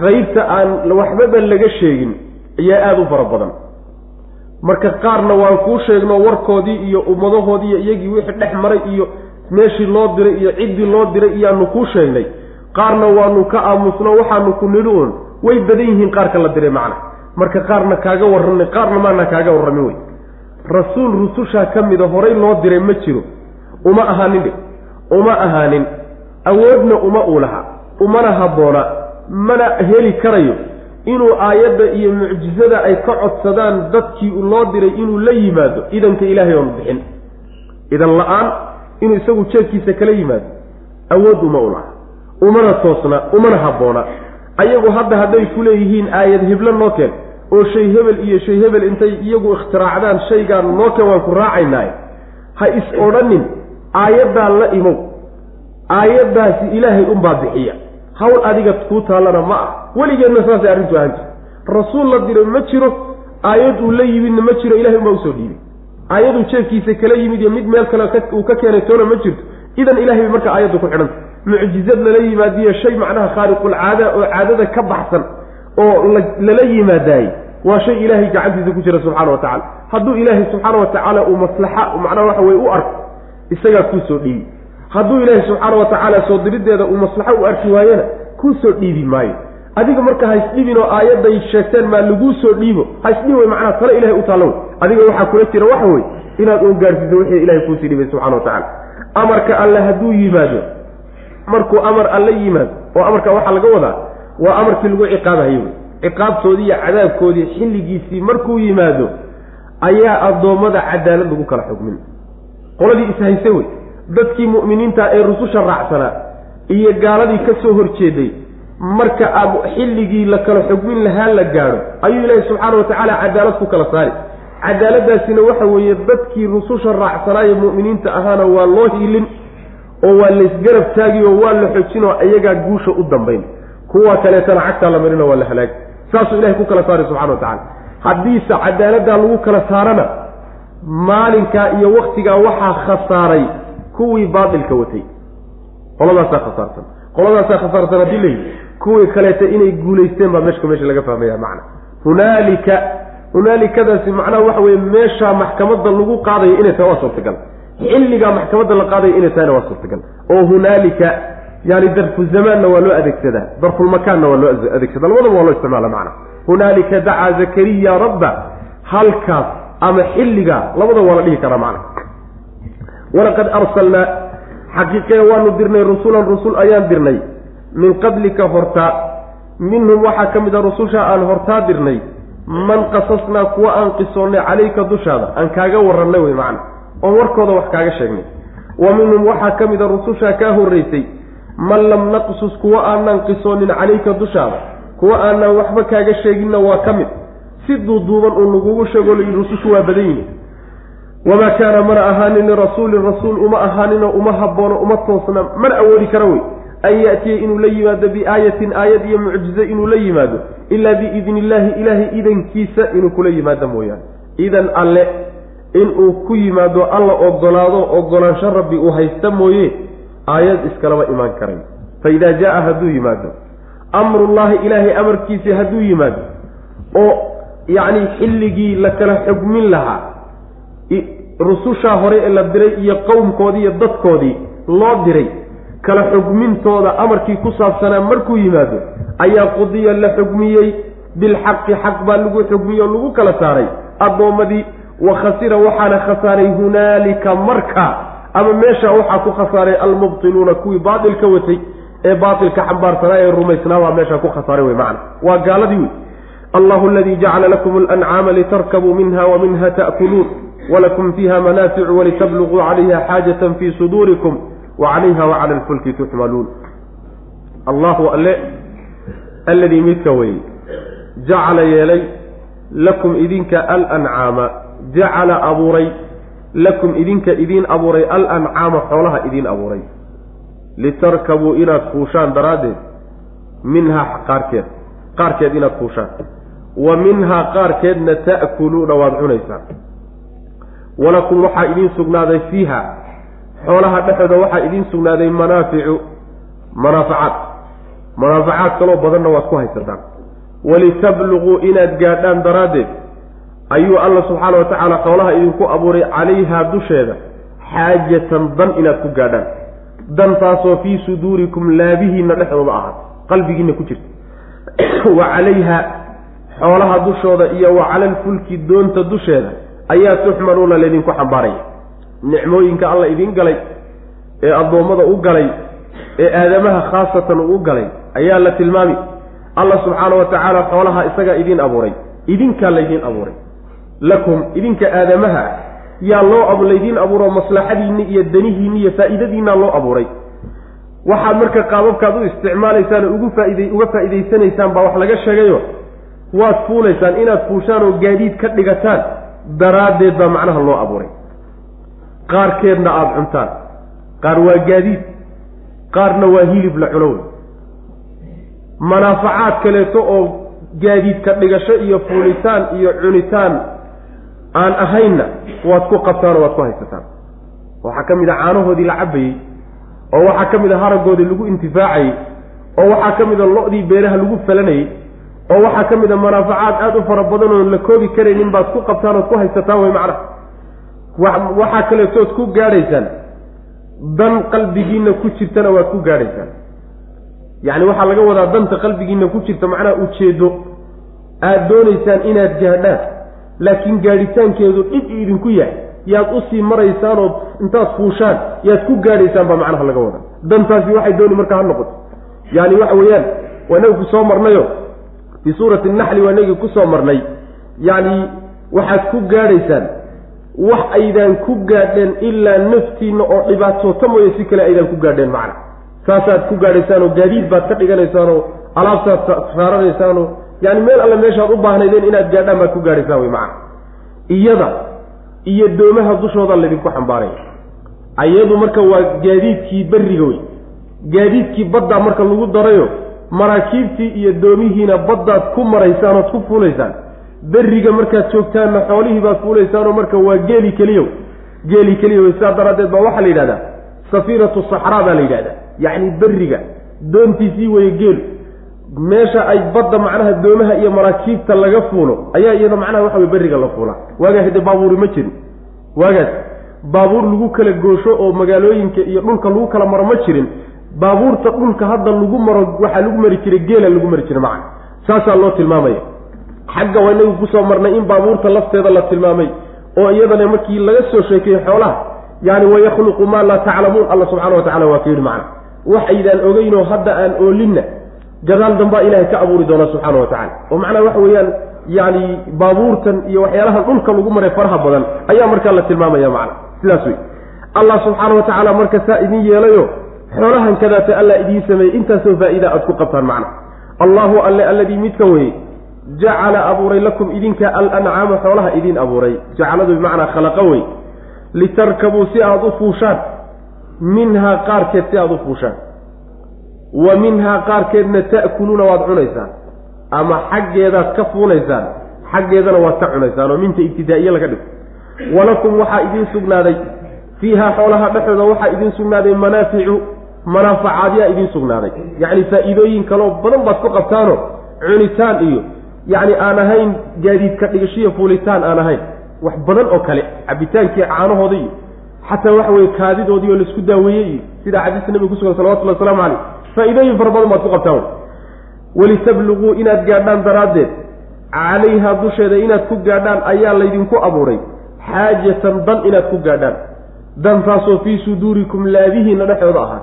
qaybta aan waxbaba laga sheegin ayaa aada u fara badan marka qaarna waan kuu sheegno warkoodii iyo ummadahoodii iyo iyagii wixii dhex maray iyo meeshii loo diray iyo ciddii loo diray iyaanu kuu sheegnay. Qaarna waanu ka aamusno waxaanu ku nidhi uun way badan yihiin qaarka la diray macna. Marka qaarna kaaga warranay qaarna maana kaaga warramin wey rasuul rusushaa ka mida horay loo diray ma jiro. Uma ahaanin dhe uma ahaanin. Awoodna uma uu lahaa. Umana habboona mana heli karayo inuu aayadda iyo mucjizada ay ka codsadaan dadkii loo diray inuu la yimaado idanka ilaahay oonu bixin. Idan la'aan inuu isagu jeedkiisa kala yimaado. Awood uma u laha umana toosna umana habboona ayagu hadda hadday ku leeyihiin aayad hiblo noo keen oo shay hebel iyo shay hebel intay iyagu ikhtiraacdaan shaygaan noo keen waan ku raacaynaaye. Ha is odhanin aayaddaa la imow. Aayaddaasi ilaahay unbaa bixiya. Hawl adiga kuu taallana ma ah weligeedna saasay arrintu ahaan jirta rasuul la diro ma jiro aayad uu la yimidna ma jiro ilahay unbaa u soo dhiibay. Aayaduu jeefkiisa kala yimid iyo mid meel kale uu ka keenay toona ma jirto. Idan ilahay bay marka aayaddu ku xidhanta mucjizad lala yimaadiyo shay macnaha khaaliqulcaada oo caadada ka baxsan oo lala yimaadaayey. Waa shay ilaahay gacantiisa ku jira subxaana wa tacala hadduu ilaahay subxaana wa tacaala uu maslaxa macnaha waxa weye u arko isagaa kuu soo dhiibi. Hadduu ilaahay subxaana wa tacaala soo diriddeeda uu maslaxo u arki waayena kuu soo dhiibi maayo adiga marka ha isdhibin oo aayadday sheegteen maa laguu soo dhiibo. Ha isdhibi wey macnaha tale ilahay u taallo. Wey adiga waxaa kula jira waxa wey inaad uun gaadhsiiso wixii ilahay kuusii dhibay subxana wa tacala amarka alle hadduu yimaado markuu amar alle yimaado oo amarka waxaa laga wadaa waa amarkii lagu ciqaabahayo wey ciqaabtoodii iyo cadaabkoodii xilligiisii markuu yimaado ayaa addoommada cadaalad lagu kala xugmin. Qoladii ishayse wey dadkii mu'miniinta ee rususha raacsanaa iyo gaaladii ka soo horjeeday marka aad xilligii la kala xugmin lahaa la gaadho ayuu ilaahi subxaana wa tacaala cadaalad ku kala saari cadaaladaasina waxa weeye dadkii rususha raacsanaaye mu'miniinta ahaana waa loo hiilin oo waa laysgarab taagi oo waa la xojin oo iyagaa guusha u dambayn. Kuwa kaleetana cagtaa la marina waa la halaagi saasuu ilahay ku kala saari subxana wa tacala haddiise cadaaladdaa lagu kala saarana maalinkaa iyo waktigaa waxaa khasaaray kuwii baatilka watay. Qoladaasaa khasaarsan qoladaasaa khasaarsan haddii layihi kuwii kaleeta inay guulaysteen baa meeshka meesha laga fahmaya macna. Hunaalika hunaalikadaasi macnaha waxa weye meeshaa maxkamadda lagu qaadayo inay tahay waa suurtagal. Xilligaa maxkamadda la qaadayo inay tahayna waa suurtagal. Oo hunaalika yani darfu zamaanna waa loo adeegsadaa darfulmakaanna waa loo adeegsadaa labadaba waa loo isticmaala macna. Hunaalika dacaa zakariya rabba halkaas ama xilligaa labadaba waa la dhihi karaa macna. Walaqad arsalnaa xaqiiqee waanu dirnay rusulan rusul ayaan dirnay min qablika hortaa minhum waxaa ka mid a rususha aan hortaa dirnay man qasasnaa kuwa aan qisoonnay calayka dushaada aan kaaga warrannay wey macna oon warkooda wax kaaga sheegnay. Wa minhum waxaa ka mid a rusushaa kaa horraysay man lam naqsus kuwa aanaan qisoonin calayka dushaada kuwa aanaan waxba kaaga sheeginna waa ka mid si duuduuban uu lagugu sheego layihi rusushu waa badan yihiin wamaa kaana mana ahaanin lirasuulin rasuul uma ahaaninoo uma haboono uma toosna mana awoodi kara wey an yaatiya inuu la yimaado biaayatin aayad iyo mucjize inuu la yimaado ilaa biidni illaahi ilaahay idankiisa inuu kula yimaado mooyaane idan alle inuu ku yimaado alla ogolaado ogolaansho rabbi uu haysta mooye aayad iskalama imaan karay fa idaa jaa hadduu yimaado amrullaahi ilaahay amarkiisii hadduu yimaado oo yacni xilligii la kala xugmin lahaa rusushaa hore ee la diray iyo qowmkoodii iyo dadkoodii loo diray kala xugmintooda amarkii ku saabsanaa markuu yimaado ayaa qudiya la xugmiyey bilxaqi xaq baa lagu xugmiyey oo lagu kala saaray. Addoommadii wa khasira waxaana khasaaray hunaalika marka ama meesha waxaa ku khasaaray almubtiluuna kuwii baatilka watay ee baatilka xambaarsanaa ee rumaysnaa baa meeshaa ku khasaaray wey macana waa gaaladii wey allahu aladii jacala lakum alancaama litarkabuu minha wa minha ta'kuluun walakum fiiha manaaficu walitabluguu calayha xaajatan fii suduurikum wa calayha wa cala alfulki tuxmaluun allahu alle alladii midka weeye jacala yeelay lakum idinka alancaama jacala abuuray lakum idinka idiin abuuray alancaama xoolaha idiin abuuray litarkabuu inaad fuushaan daraaddeed minhaa qaarkeed qaarkeed inaad fuushaan wa minhaa qaarkeedna ta'kuluuna waad cunaysaan walakum waxaa idiin sugnaaday fiiha xoolaha dhexooda waxaa idiin sugnaaday manaaficu manaafacaad manaafacaad kaloo badanna waad ku haysataan walitabluguu inaad gaadhaan daraaddeed ayuu alla subxaana wa tacaala xoolaha idinku abuuray calayhaa dusheeda xaajatan dan inaad ku gaadhaan. Dantaasoo fii suduurikum laabihiinna dhexdooda ahaat qalbigiinna ku jirta. Wa calayha xoolaha dushooda iyo wa cala alfulki doonta dusheeda ayaa tuxmaluuna laydinku xambaaraya nicmooyinka alla idiin galay ee addoommada u galay ee aadamaha khaasatan uu u galay ayaa la tilmaami. Alla subxaana wa tacaala xoolaha isagaa idiin abuuray idinkaa laydiin abuuray. Lakum idinka aadamaha yaa loo laydiin abuuro maslaxadiinni iyo danihiinni iyo faa'iidadiinaa loo abuuray. Waxaad marka qaababkaad u isticmaalaysaan oo ugu faaid uga faa'iidaysanaysaan baa wax laga sheegayo. Waad fuulaysaan inaad fuushaan oo gaadiid ka dhigataan daraaddeed baa macnaha loo abuuray qaarkeedna aada cuntaan. Qaar waa gaadiid qaarna waa hilib la cuno. Wey manaafacaad kaleeto oo gaadiid ka dhigasho iyo fuulitaan iyo cunitaan aan ahaynna waad ku qabtaan oo waad ku haysataan. Waxaa ka mid a caanahoodii la cabayey oo waxaa ka mid a haragoodii lagu intifaacayey oo waxaa ka mid a lo-dii beeraha lagu falanayey oo waxaa ka mid a manaafacaad aada u fara badan oon la koobi karaynin baad ku qabtaan ood ku haysataan way macnaha waxaa kaleetood ku gaadhaysaan dan qalbigiinna ku jirtana waad ku gaadhaysaan yacni waxaa laga wadaa danta qalbigiinna ku jirta macnaha ujeedo aada doonaysaan inaad gaadhaan laakiin gaadhitaankeedu dhib idinku yahay. Yaad u sii maraysaanood intaad fuushaan yaad ku gaadhaysaan baa macnaha laga wadaa. Dantaasi waxay dooni marka ha noqoto. Yaani waxa weeyaan waa inagu ku soo marnayo. Fii suurati naxli waa inagii ku soo marnay. Yacni waxaad ku gaadhaysaan wax aydaan ku gaadheen ilaa naftiinna oo dhibaatoota mooye si kale aydaan ku gaadheen macna. Saasaad ku gaadhaysaanoo gaadiid baad ka dhiganaysaanoo alaabtaad saaranaysaanoo yani meel alle meeshaad u baahnaydeen inaad gaadhaan baad ku gaadhaysaan wey macna. Iyada iyo doomaha dushooda laydinku xambaaraya. Iyadu marka waa gaadiidkii berriga wey. Gaadiidkii baddaa marka lagu darayo maraakiibtii iyo doomihiina baddaad ku maraysaan ood ku fuulaysaan berriga markaad joogtaanna xoolihii baad fuulaysaanoo marka waa geeli keliyow. Geeli keliyow sidaa daraaddeed baa waxaa la yidhahdaa safiinatu saxraa baa la yidhahdaa. Yacni berriga doontiisii weye geelu. Meesha ay badda macnaha doomaha iyo maraakiibta laga fuulo ayaa iyada macnaha waxa wey berriga la fuulaa. Waagaas de baabuuri ma jirin. Waagaas baabuur lagu kala goosho oo magaalooyinka iyo dhulka lagu kala maro ma jirin. Baabuurta dhulka hadda lagu maro waxaa lagu mari jiray geela lagu mari jiray macna saasaa loo tilmaamaya xagga waa inagu ku soo marnay in baabuurta lafteeda la tilmaamay oo iyadana markii laga soo sheekeeyey xoolaha yani wayakhluqu maa laa taclamuun alla subxana wa tacala waa ka yidhi macna. Wax aydaan ogeynoo hadda aan oolinna gadaal dambaa ilahay ka abuuri doonaa subxaana wa tacala. Oo macnaha waxa weeyaan yani baabuurtan iyo waxyaalaha dhulka lagu maray faraha badan ayaa markaa la tilmaamaya macna. Sidaas wey allah subxaana wa tacaala marka saa idin yeelayo xoolahan kadaata alla idiin sameeyey intaasoo faa-ida aad ku qabtaan macna. Allahu alle alladii midka weye jacala abuuray lakum idinka alancaama xoolaha idiin abuuray. Jacaladu bimacnaa khalaqa wey. Litarkabuu si aada u fuushaan. Minhaa qaarkeed si aada u fuushaan. Wa minhaa qaarkeedna ta'kuluuna waad cunaysaan. Ama xaggeedaad ka fuulaysaan xaggeedana waad ka cunaysaan oo minta ibtidaa'iye laga dhigo. Walakum waxaa idiin sugnaaday. Fiihaa xoolaha dhexooda waxaa idiin sugnaaday manaaficu. Manaafacaadyaa idiin sugnaaday. Yacni faa'iidooyin kaloo badan baad ku qabtaano cunitaan iyo yacni aan ahayn gaadiidka dhigashiya fuulitaan aan ahayn. Wax badan oo kale cabitaankii caanahooda iyo xataa waxa weye kaadidoodii oo la isku daaweeyey iyo sidaa xadiista nabiga kusugan salawatullahi waslamu caleyh faa'iidooyin fara badan baad ku qabtaan walitabluguu inaad gaadhaan daraaddeed calayhaa dusheeda inaad ku gaadhaan ayaa laydinku abuuray. Xaajatan dan inaad ku gaadhaan. Dantaasoo fii suduurikum laabihiinna dhexdooda ahaa.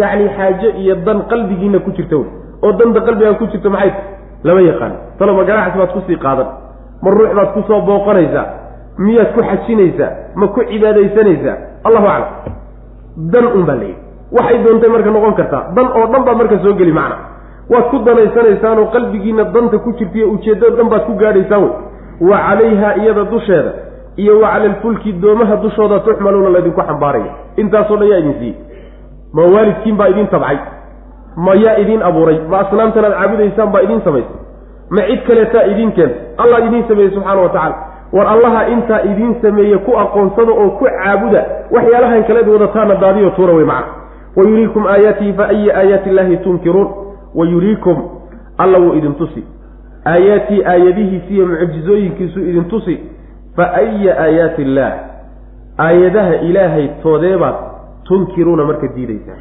Yacni xaaje iyo dan qalbigiinna ku jirta wey oo danta qalbigaan ku jirta maxay lama yaqaan. Taloma ganacsi baad ku sii qaadan. Ma ruux baad ku soo booqanaysaa miyaad ku xajinaysaa ma ku cibaadaysanaysaa allahu aclam. Dan un baa layidhi waxay doontay marka noqon kartaa dan oo dhan baad marka soo geli macna. Waad ku danaysanaysaanoo qalbigiinna danta ku jirtaiyo ujeeddada dhan baad ku gaadhaysaan wey. Wa calayha iyada dusheeda iyo wa cala alfulki doomaha dushooda tuxmaluuna laydinku xambaaraya. Intaasoo dhan yaa idin siiyey ma waalidkiin baa idiin tabcay ma yaa idiin abuuray? Ma asnaamtan aad caabudaysaan baa idiin samaysay ma cid kaleetaa idiin keenta allah idiin sameeyey subxaana wa tacala war allaha intaa idiin sameeye ku aqoonsada oo ku caabuda waxyaalahan kaleed wadataana daadiyo tuura wey macna. Wa yuriikum aayaatihi fa ayi aayaati illaahi tunkiruun? Wa yuriikum alla wuu idin tusi. Aayaatii aayadihiisi iyo mucjizooyinkiisu idin tusi. Fa aya aayaati illaah aayadaha ilaahay toodeebaad tunkiruuna marka diidaysaan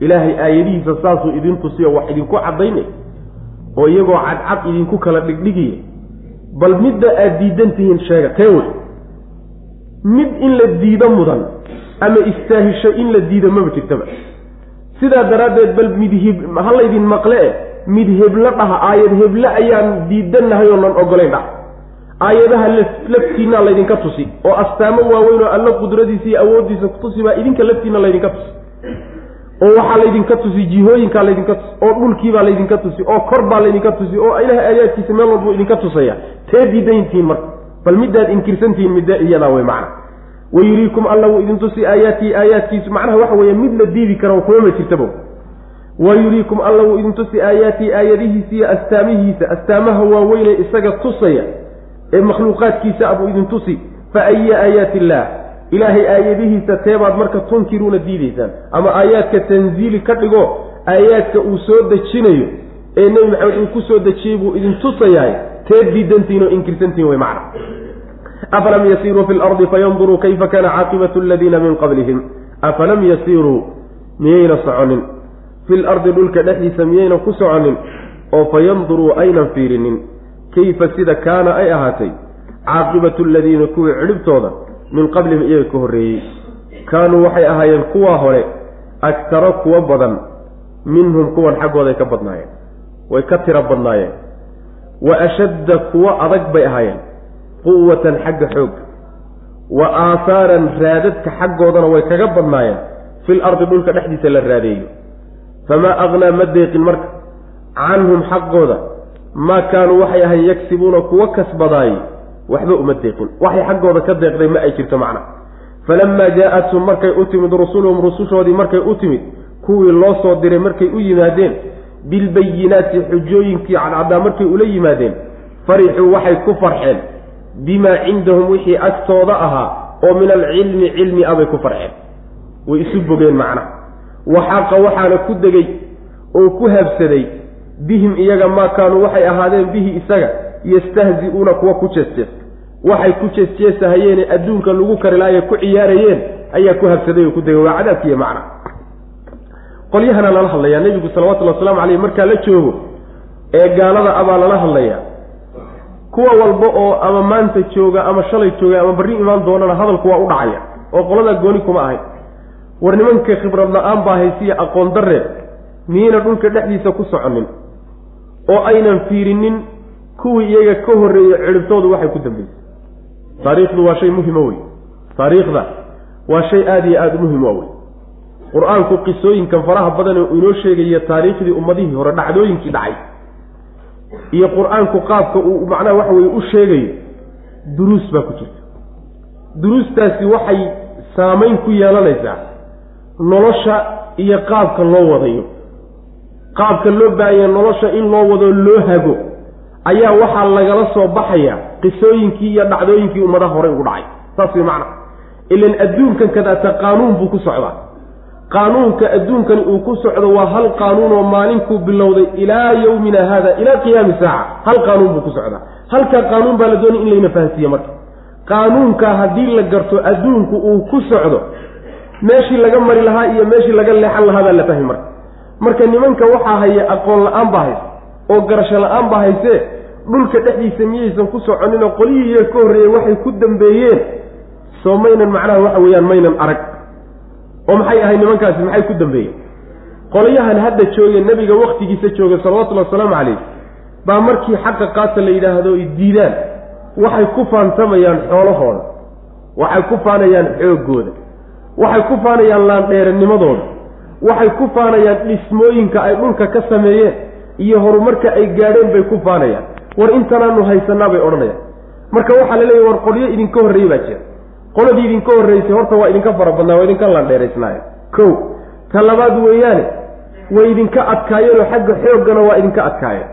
ilaahay aayadihiisa saasuu idin tusiyo wax idinku caddaynay oo iyagoo cadcad idinku kala dhigdhigiya bal midda aad diidan tihiin sheega tee wey. Mid in la diido mudan ama istaahisho in la diido maba jirtaba. Sidaa daraaddeed bal mid hib ha laydin maqle e mid heblo dhaha aayad heble ayaan diidannahay oo nan ogolayn dhah aayadaha laftiinaa laydinka tusi oo astaamo waaweyn oo alla qudradiisa iyo awooddiisa kutusi baa idinka laftiina laydinka tusi oo waxaa laydinka tusi jihooyinkaa laydinka tusi oo dhulkiibaa laydinka tusi oo kor baa laydinka tusi oo ilaha aayaadkiisa meel walbuu idinka tusaya. Tee diidantihiin marka bal midaad inkirsantihiin midda iyadaa wey macna. Wayuriikum alla wuu idin tusi aayaatii aayaadkiisu macnaha waxa weeye mid la diidi karo kumama jirtaba wayuriikum alla wuu idin tusi aayaatii aayadihiisa iyo astaamihiisa astaamaha waaweynee isaga tusaya ee makhluuqaadkiisa abuu idin tusi fa aya aayaati illaah ilaahay aayadihiisa teebaad marka tunkiruuna diidaysaan ama aayaadka tanziili ka dhigo aayaadka uu soo dejinayo ee nebi maxamed uu ku soo dejiyey buu idin tusayahay teed diidantihin oo inkirsantihin way macna. Afalam yasiiruu fi lardi fayanduruu kayfa kana caaqibatu aladiina min qablihim? Afalam yasiiruu miyayna soconin? Fi lardi dhulka dhexdiisa miyayna ku soconin? Oo fayanduruu aynan fiirinin? Kayfa sida kaana ay ahaatay? Caaqibatu aladiina kuwii cidhibtooda min qablihim iyaga ka horreeyey. Kaanuu waxay ahaayeen kuwaa hore agtaro kuwa badan minhum kuwan xaggooday ka badnaayeen way ka tiro badnaayeen. Wa ashadda kuwo adag bay ahaayeen quwatan xagga xoog. Wa aahaaran raadadka xaggoodana way kaga badnaayeen fil ardi dhulka dhexdiisa la raadeeyo. Famaa aqnaa ma deeqin marka. Canhum xaqooda maa kaanuu waxay ahayn yagsibuuna kuwa kasbadaayey waxba uma deeqin. Waxay xaggooda ka deeqday ma ay jirto macna. Falamaa jaa-athum markay u timid rusuluhum rusushoodii markay u timid kuwii loo soo diray markay u yimaadeen bilbayinaati xujooyinkii cadcaddaa markay ula yimaadeen farixuu waxay ku farxeen bimaa cindahum wixii agtooda ahaa oo min alcilmi cilmi abay ku farxeen. Way isu bogeen macna. Waxaaqa waxaana ku degay oo ku habsaday bihim iyaga maa kaanuu waxay ahaadeen bihi isaga yastahzi-uuna kuwa ku jeesjeesta waxay ku jeesjeesahayeene adduunka lagu kari lahaye ku ciyaarayeen ayaa ku habsaday oo ku degay. Waa cadaabkiiyo macna. Qolyahana lala hadlayaa. Nebigu salawatullhi wasalaamu caleyh markaa la joogo ee gaalada abaa lala hadlayaa. Kuwa walba oo ama maanta jooga ama shalay jooga ama barri imaan doonana hadalku waa u dhacaya oo qoladaa gooni kuma ahayn war nimanka khibrad la'aan baa haysiya aqoon darreed miyayna dhulka dhexdiisa ku soconin oo aynan fiirinin kuwii iyaga ka horreeyey ciribtoodu waxay ku dambaysay taariikhdu waa shay muhima wey taariikhda waa shay aada iyo aada u muhiim waa wey qur'aanku qisooyinkan faraha badan uu inoo sheegaya taariikhdii ummadihii hore dhacdooyinkii dhacay. Iyo qur'aanku qaabka uu macnaha waxa weye u sheegayo duruus baa ku jirta. Duruustaasi waxay saamayn ku yeelanaysaa nolosha iyo qaabka loo wadayo. Qaabka loo baahanya nolosha in loo wado loo hago ayaa waxaa lagala soo baxaya qisooyinkii iyo dhacdooyinkii ummadaha horey ugu dhacay. Saas way macna. Ilan adduunkan kadaata qaanuun buu ku socdaa. Qaanuunka adduunkani uu ku socdo waa hal qaanuun oo maalinkuu bilowday ilaa yowmina haada ilaa qiyaami saaca. Hal qaanuun buu ku socdaa. Halkaa qaanuun baa la doonay in layna fahansiiye marka. Qaanuunkaa haddii la garto adduunku uu ku socdo meeshii laga mari lahaa iyo meeshii laga leexan lahaa baa la fahmi marka. Marka nimanka waxaa haya aqoon la'aan baa hayse oo garasho la'aan baa haysee dhulka dhexdiisa miyaysan ku soconin oo qolyihii iyaga ka horreeyey waxay ku dambeeyeen. Soo maynan macnaha waxa weeyaan maynan arag. Oo maxay ahay nimankaasi? Maxay ku dambeeyeen? Qolyahan hadda jooge nebiga waktigiisa jooga salawatullhi wasalaamu calayh baa markii xaqa qaata la yidhaahdo ay diidaan. Waxay ku faantamayaan xoolahooda. Waxay ku faanayaan xooggooda. Waxay ku faanayaan laandheeranimadooda. Waxay ku faanayaan dhismooyinka ay dhulka ka sameeyeen iyo horumarka ay gaadheen bay ku faanayaan. War intanaanu haysanaa bay odhanayaan. Marka waxaa la leeyahy war qolyo idinka horreeyey baa jira. Qoladii idinka horreysay horta waa idinka fara badnaa waa idinka laandheeraysnaaya ko ta labaad weeyaane way idinka adkaayeenoo xagga xooggana waa idinka adkaayeen.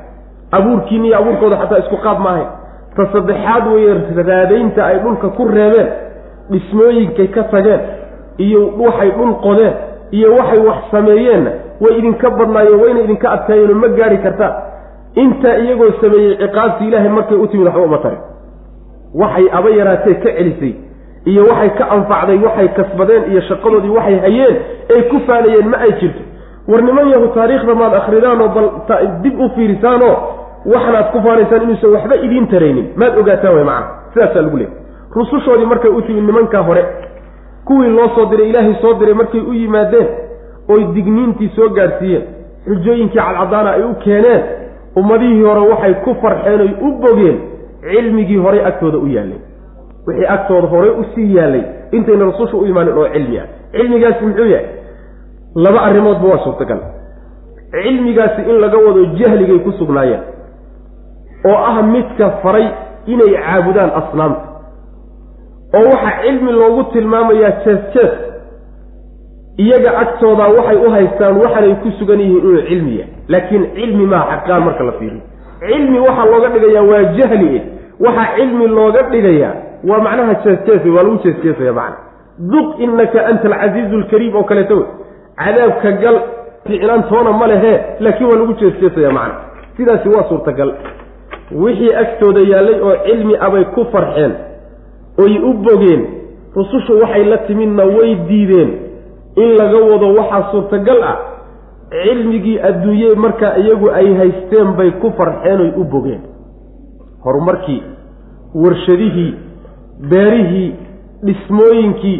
Abuurkiina iyo abuurkooda xataa isku qaab ma ahayn. Ta saddexaad weeye raadaynta ay dhulka ku reebeen dhismooyinkay ka tageen iyo waxay dhul qodeen iyo waxay wax sameeyeenna way idinka badnaayeen wayna idinka adkaayeenoo ma gaari kartaa. Intaa iyagoo sameeyey ciqaabtii ilaahay markay u timid waxba uma tarin. Waxay aba yaraatee ka celisay iyo waxay ka anfacday waxay kasbadeen iyo shaqadoodii waxay hayeen ay ku faanayeen ma ay jirto. War niman yahu taariikhda maad akhridaanoo bal dib u fiirisaanoo waxnaad ku faanaysaan inuusan waxba idiin taraynin. Maad ogaataan way macana sidaasaa lagu leeyay rusushoodii markay u timid nimankaa hore kuwii loo soo diray ilaahay soo diray markay u yimaadeen oy digniintii soo gaadhsiiyeen. Xujooyinkii cadcadaana ay u keeneen ummadihii hore waxay ku farxeen oy u bogeen cilmigii horay agtooda u yaallay wixii agtooda horey u sii yaallay intayna rasusha u imaanin oo cilmi ah cilmigaasi muxuu yahay? Laba arrimoodba waa suurtagal. Cilmigaasi in laga wado jahligay ku sugnaayeen oo ah midka faray inay caabudaan asnaamta. Oo waxaa cilmi loogu tilmaamayaa jees jees iyaga agtooda waxay u haystaan waxanay ku sugan yihiin inuu cilmi yahay. Laakiin cilmi maa xaqaan marka la fiiriyo. Cilmi waxaa looga dhigayaa waa jahli eh. Waxaa cilmi looga dhigayaa waa macnaha jees waa lagu jees macna. Duq innaka anta alcasiizu alkariim oo kaleeto wey cadaabka gal ficnaantoona ma lehe laakiin waa lagu jees macna. Sidaasi waa suurtagal. Wixii agtooda yaallay oo cilmi abay ku farxeen oy u bogeen rusushu waxay la timidna way diideen in laga wado waxaa suurtagal ah cilmigii adduunye markaa iyagu ay haysteen bay ku farxeen oy u bogeen. Horumarkii warshadihii beerihii dhismooyinkii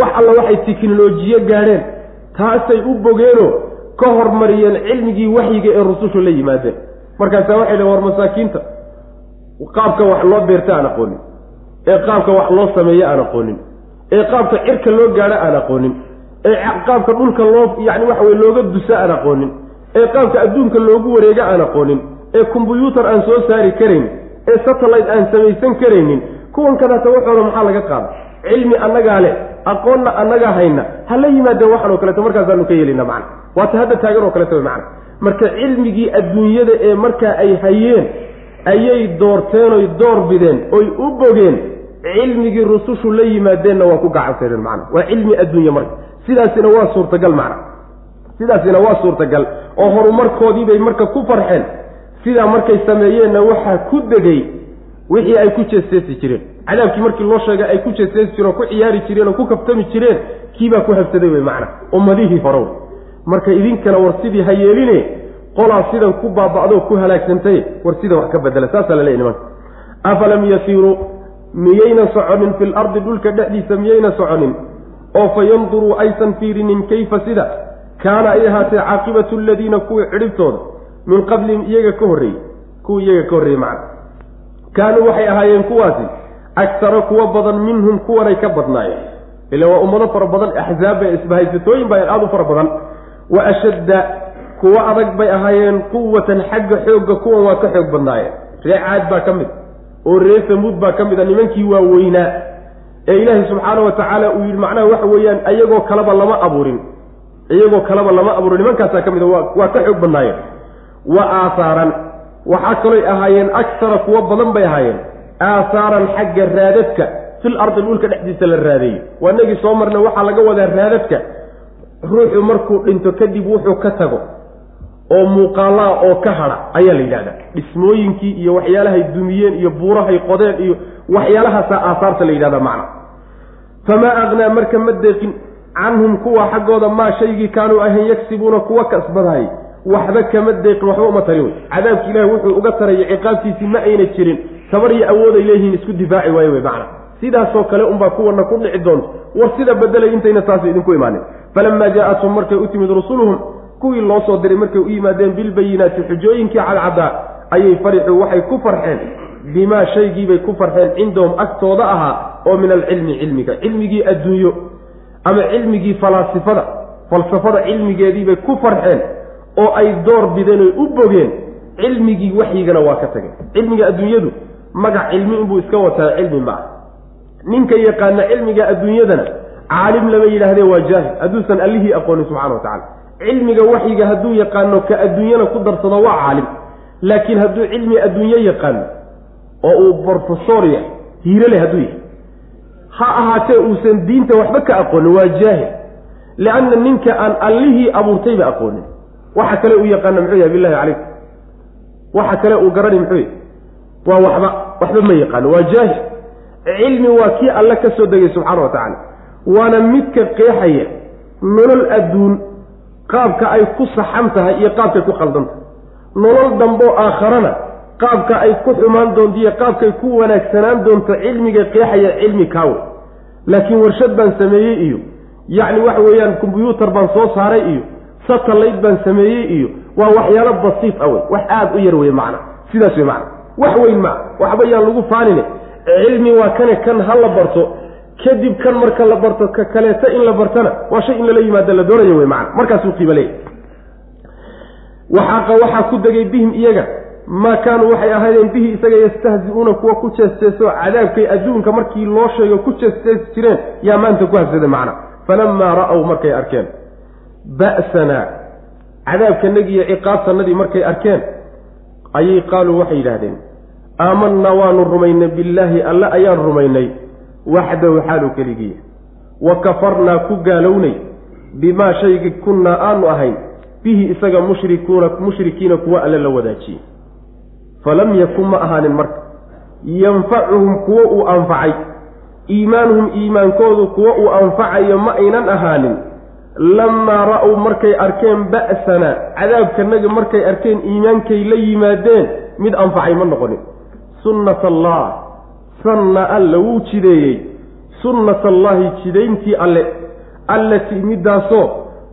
wax alla waxay teknolojiyo gaadheen taasay u bogeenoo ka hormariyeen cilmigii waxyiga ee rusushu la yimaadeen. Markaasaa waxay dhahn war masaakiinta qaabka wax loo beerta aan aqoonin ee qaabka wax loo sameeyo aan aqoonin ee qaabka cirka loo gaadho aan aqoonin ee qaabka dhulka loo yacni waxa weye looga dusa aan aqoonin ee qaabka adduunka loogu wareego aan aqoonin ee kombyuutar aan soo saari karayn ee satellite aan samaysan karaynin kuwan kadaata waxooda maxaa laga qaada cilmi annagaa leh aqoonna annagaa hayna ha la yimaadeen waxan oo kaleeto markaasaanu ka yeelina macna. Waata hadda taagan oo kaleeto macna. Marka cilmigii adduunyada ee markaa ay hayeen ayay doorteen oy door bideen oy u bogeen cilmigii rusushu la yimaadeenna waa ku gacansaydeen macna. Waa cilmi adduunya marka sidaasina waa suurtagal macna. Sidaasina waa suurtagal oo horumarkoodiibay marka ku farxeen. Sidaa markay sameeyeenna waxaa ku degay wixii ay ku jeesteesi jireen. Cadaabkii markii loo sheegay ay ku jeesteesi jireen oo ku ciyaari jireen oo ku kaftami jireen kiibaa ku habsaday wey macna. Ummadihii hore marka idinkana war sidii ha yeeline qolaa sidan ku baaba'doo ku halaagsantay war sida wax ka bedela saasaa la leey nimanka. Afalam yasiiruu miyayna soconin fi lardi dhulka dhexdiisa miyayna soconin oo fa yanduruu aysan fiirinin kayfa sida kaana ay ahaatee caaqibatu aladiina kuwii cidhibtooda min qablihim iyaga ka horreeyey kuwii iyaga ka horreeyey macna. Kaanuu waxay ahaayeen kuwaasi agsara kuwa badan minhum kuwanay ka badnaayeen. Ila waa ummado fara badan axzaab ee isbahaysatooyin baa aada u fara badan. Wa ashadda kuwa adag bay ahaayeen quwatan xagga xoogga kuwan waa ka xoog badnaayeen. Ree caad baa ka mid oo ree samuud baa ka mid a nimankii waaweynaa ee ilaahay subxaana wa tacaala uu yidhi macnaha waxa weeyaan iyagoo kaleba lama abuurin. Iyagoo kaleba lama abuurin. Nimankaasaa ka mid a waa ka xoog badnaayeen. Wa aahaaran waxaa kaloy ahaayeen aksara kuwo badan bay ahaayeen. Aahaaran xagga raadadka. Fil ardi dhulka dhexdiisa la raadeeyey. Waa inagii soo marna waxaa laga wadaa raadadka. Ruuxu markuu dhinto kadib wuxuu ka tago oo muuqaalaa oo ka hadha ayaa la yidhahdaa. Dhismooyinkii iyo waxyaalahay dumiyeen iyo buurahay qodeen iyo waxyaalahaasaa aasaarta la yidhahdaa macna. Famaa aqnaa marka ma deeqin canhum kuwa xaggooda maa shaygii kaanuu ahayn yagsibuuna kuwa kasbadahay. Waxba kama deeqin waxba uma tarin wey. Cadaabki ilahi wuxuu uga taraya ciqaabtiisii ma ayna jirin. Tabar iyo awooday leeyihiin isku difaaci waayo wey macna. Sidaasoo kale unbaa kuwana ku dhici doonto. War sida bedelay intayna taasi idinku imaanin. Falamaa jaa-athum markay u timid rusuluhum kuwii loo soo diray markay u yimaadeen bilbayinaati xujooyinkii cadcaddaa ayay farixuu waxay ku farxeen bimaa shaygiibay ku farxeen cindahum agtooda ahaa oo min alcilmi cilmiga cilmigii adduunyo ama cilmigii falaasifada falsafada cilmigeediibay ku farxeen oo ay door bideen oy u bogeen cilmigii waxyigana waa ka tageen cilmiga adduunyadu magac cilmi inbuu iska wataa cilmi ma ah ninka yaqaana cilmiga adduunyadana caalim lama yidhaahdee waa jaahil hadduusan allihii aqoonin subxana wa tacala cilmiga waxyiga hadduu yaqaano ka adduunyana ku darsado waa caalim. Laakiin hadduu cilmi adduunye yaqaano oo uu brofesor yahay hiirole hadduu yahay ha ahaatee uusan diinta waxba ka aqoonin waa jaahil. Lianna ninka aan allihii abuurtayba aqoonin. Waxa kale uu yaqaana muxuu yahay billahi calaykum waxa kale uu garanay muxuu yahay waa waxba waxba ma yaqaano waa jaahil. Cilmi waa kii alle ka soo degay subxaana wa tacaala waana midka qeexaya nolol adduun qaabka ay ku saxan tahay iyo qaabkay ku qaldan tahay nolol damboo aakharana qaabka ay ku xumaan doonto iyo qaabkay ku wanaagsanaan doonto cilmiga qeexaya cilmi kaawe. Laakiin warshad baan sameeyey iyo yacni waxa weeyaan kombyuutar baan soo saaray iyo satellite baan sameeyey iyo waa waxyaalo basiif ah wey wax aada u yar wey macna sidaas wey macna. Wax weyn maa waxba yaan lagu faanine. Cilmi waa kane kan ha la barto kadib kan marka la barto ka kaleeto in la bartana waa shay in lala yimaado la doonayo wey macna. Markaasuu qiiba leeyahy waxaaqa waxaa ku degay bihim iyaga maa kaanuu waxay ahaydeen bihi isaga yastahzi-uuna kuwa ku jeesteeso cadaabkay adduunka markii loo sheego ku jeesteesi jireen yaa maanta ku habsada macna. Falamaa ra-w markay arkeen. Ba'sanaa cadaabkanagii iyo ciqaabtanadii markay arkeen ayay qaaluu waxay yidhaahdeen aamanaa waanu rumaynay billaahi alle ayaan rumaynay waxdahu xaalu keligiiya wa kafarnaa ku gaalownay bimaa shaygii kunnaa aanu ahayn bihi isaga mushrikuuna mushrikiina kuwa alle la wadaajiyey falam yakun ma ahaanin marka yanfacuhum kuwo uu anfacay iimaanuhum iimaankoodu kuwo uu anfacayo ma aynan ahaanin lamaa ra-w markay arkeen ba'sana cadaabkanaga markay arkeen iimaankay la yimaadeen mid anfacay ma noqonin sunnat allah sanna alla wuu jideeyey. Sunnat allaahi jidayntii alle. Allatii middaasoo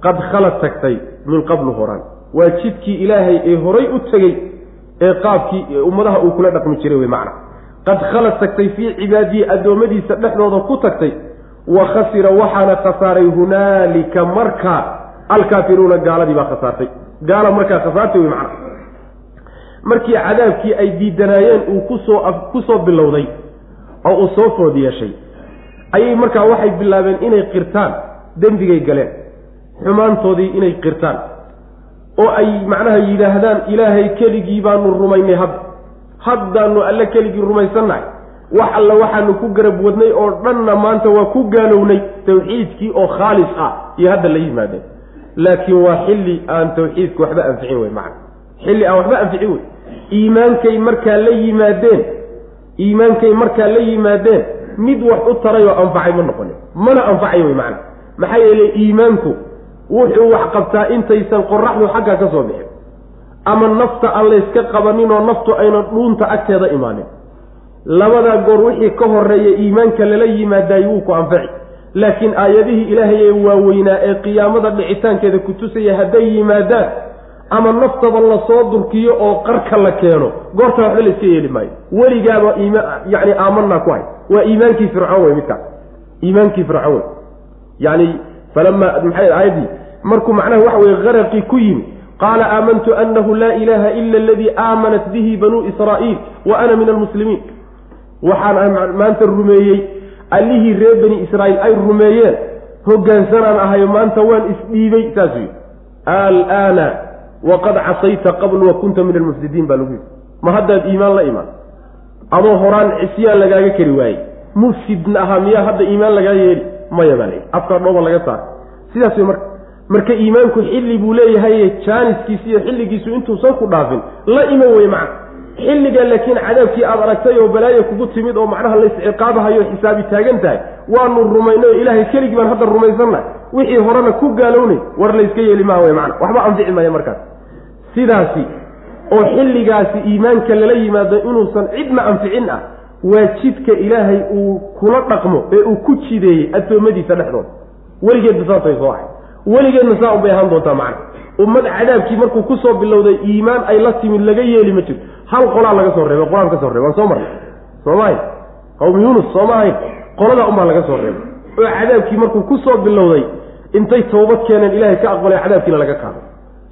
qad khalad tagtay min qablu horaan. Waa jidkii ilaahay ee horay u tegey ee qaabkii ummadaha uu kula dhaqmi jiray wey macna. Qad khalad tagtay fii cibaadihi addoommadiisa dhexdooda ku tagtay. Wa khasira waxaana khasaaray hunaalika markaa alkaafiruuna gaaladii baa khasaartay. Gaala markaa khasaartay wey macna. Markii cadaabkii ay diidanaayeen uu ku soo ku soo bilowday oo uu soo food yeeshay. Ayay markaa waxay bilaabeen inay qirtaan dembigay galeen xumaantoodii inay qirtaan oo ay macnaha yidhaahdaan ilaahay keligii baanu rumaynay hadda haddaanu alle keligii rumaysannahay. Wax alle waxaanu ku garab wadnay oo dhanna maanta waa ku gaalownay tawxiidkii oo khaalis ah iyo hadda la yimaadeen. Laakiin waa xilli aan tawxiidka waxba anficin wey macna. Xilli aan waxba anficin wey iimaankay markaa la yimaadeen iimaankay markaa la yimaadeen mid wax u taray oo anfacay ma noqonin. Mana anfacay wey macna. Maxaa yeelay iimaanku wuxuu wax qabtaa intaysan qoraxdu xagga ka soo bixin. Ama nafta aan layska qabanin oo naftu aynan dhuunta agteeda imaanin. Labadaa goor wixii ka horreeya iimaanka lala yimaadaay wuu ku anfaci. Laakiin aayadihii ilaahay ee waaweynaa ee qiyaamada dhicitaankeeda ku tusaya hadday yimaadaan ama naftaba la soo durkiyo oo qarka la keeno goorta waxba la iska yeeli maayo. Weligaaba yani aamanaa ku hay. Waa iimaankii fircoon wey midkaas iimaankii fircoon wey. Yani falama maxay aayaddii markuu macnaha waxa weye qaraqii ku yimi qaala aamantu anahu laa ilaaha ila aladii aamanat bihi banuu israa'iil wa ana min almuslimiin. Waxaan maanta rumeeyey allihii reer bani israa'iil ay rumeeyeen. Hogaansanaan ahayo maanta waan isdhiibay saasuu yidhi alaana waqad casayta qabl wa kunta min almufsidiin baa lagu yidhi ma haddaad iimaan la imaan adoo horaan cisyaan lagaaga keri waayey mufsidna ahaa miyaa hadda iimaan lagaa yeeli maya baa layihi afkaa dhooba laga saara sidaas wey marka marka iimaanku xilli buu leeyahay jaaniskiisi iyo xilligiisu intuusan ku dhaafin la iman wey macna xilliga laakiin cadaabkii aad aragtay oo balaayo kugu timid oo macnaha laysciqaabahayo xisaabi taagan tahay waanu rumaynay ilaahay keligii baan hadda rumaysannahay wixii horena ku gaalownay war layska yeeli maha wey macna. Waxba anfici maya markaas. Sidaasi oo xilligaasi iimaanka lala yimaado inuusan cidna anficin ah waa jidka ilaahay uu kula dhaqmo ee uu ku jideeyey addoommadiisa dhexdooda. Weligeedba saasay soo ahay weligeedna saa unbay ahaan doontaa macna. Ummad cadaabkii markuu ku soo bilowday iimaan ay la timid laga yeeli ma jirto hal qolaa laga soo reebay qur'aan ka soo reebay waan soo marnay. Sooma qawmi yuunus sooma ahayn qoladaa unbaa laga soo reebay oo cadaabkii markuu ku soo bilowday intay toobad keeneen ilahay ka aqbalay cadaabkiina laga qaaday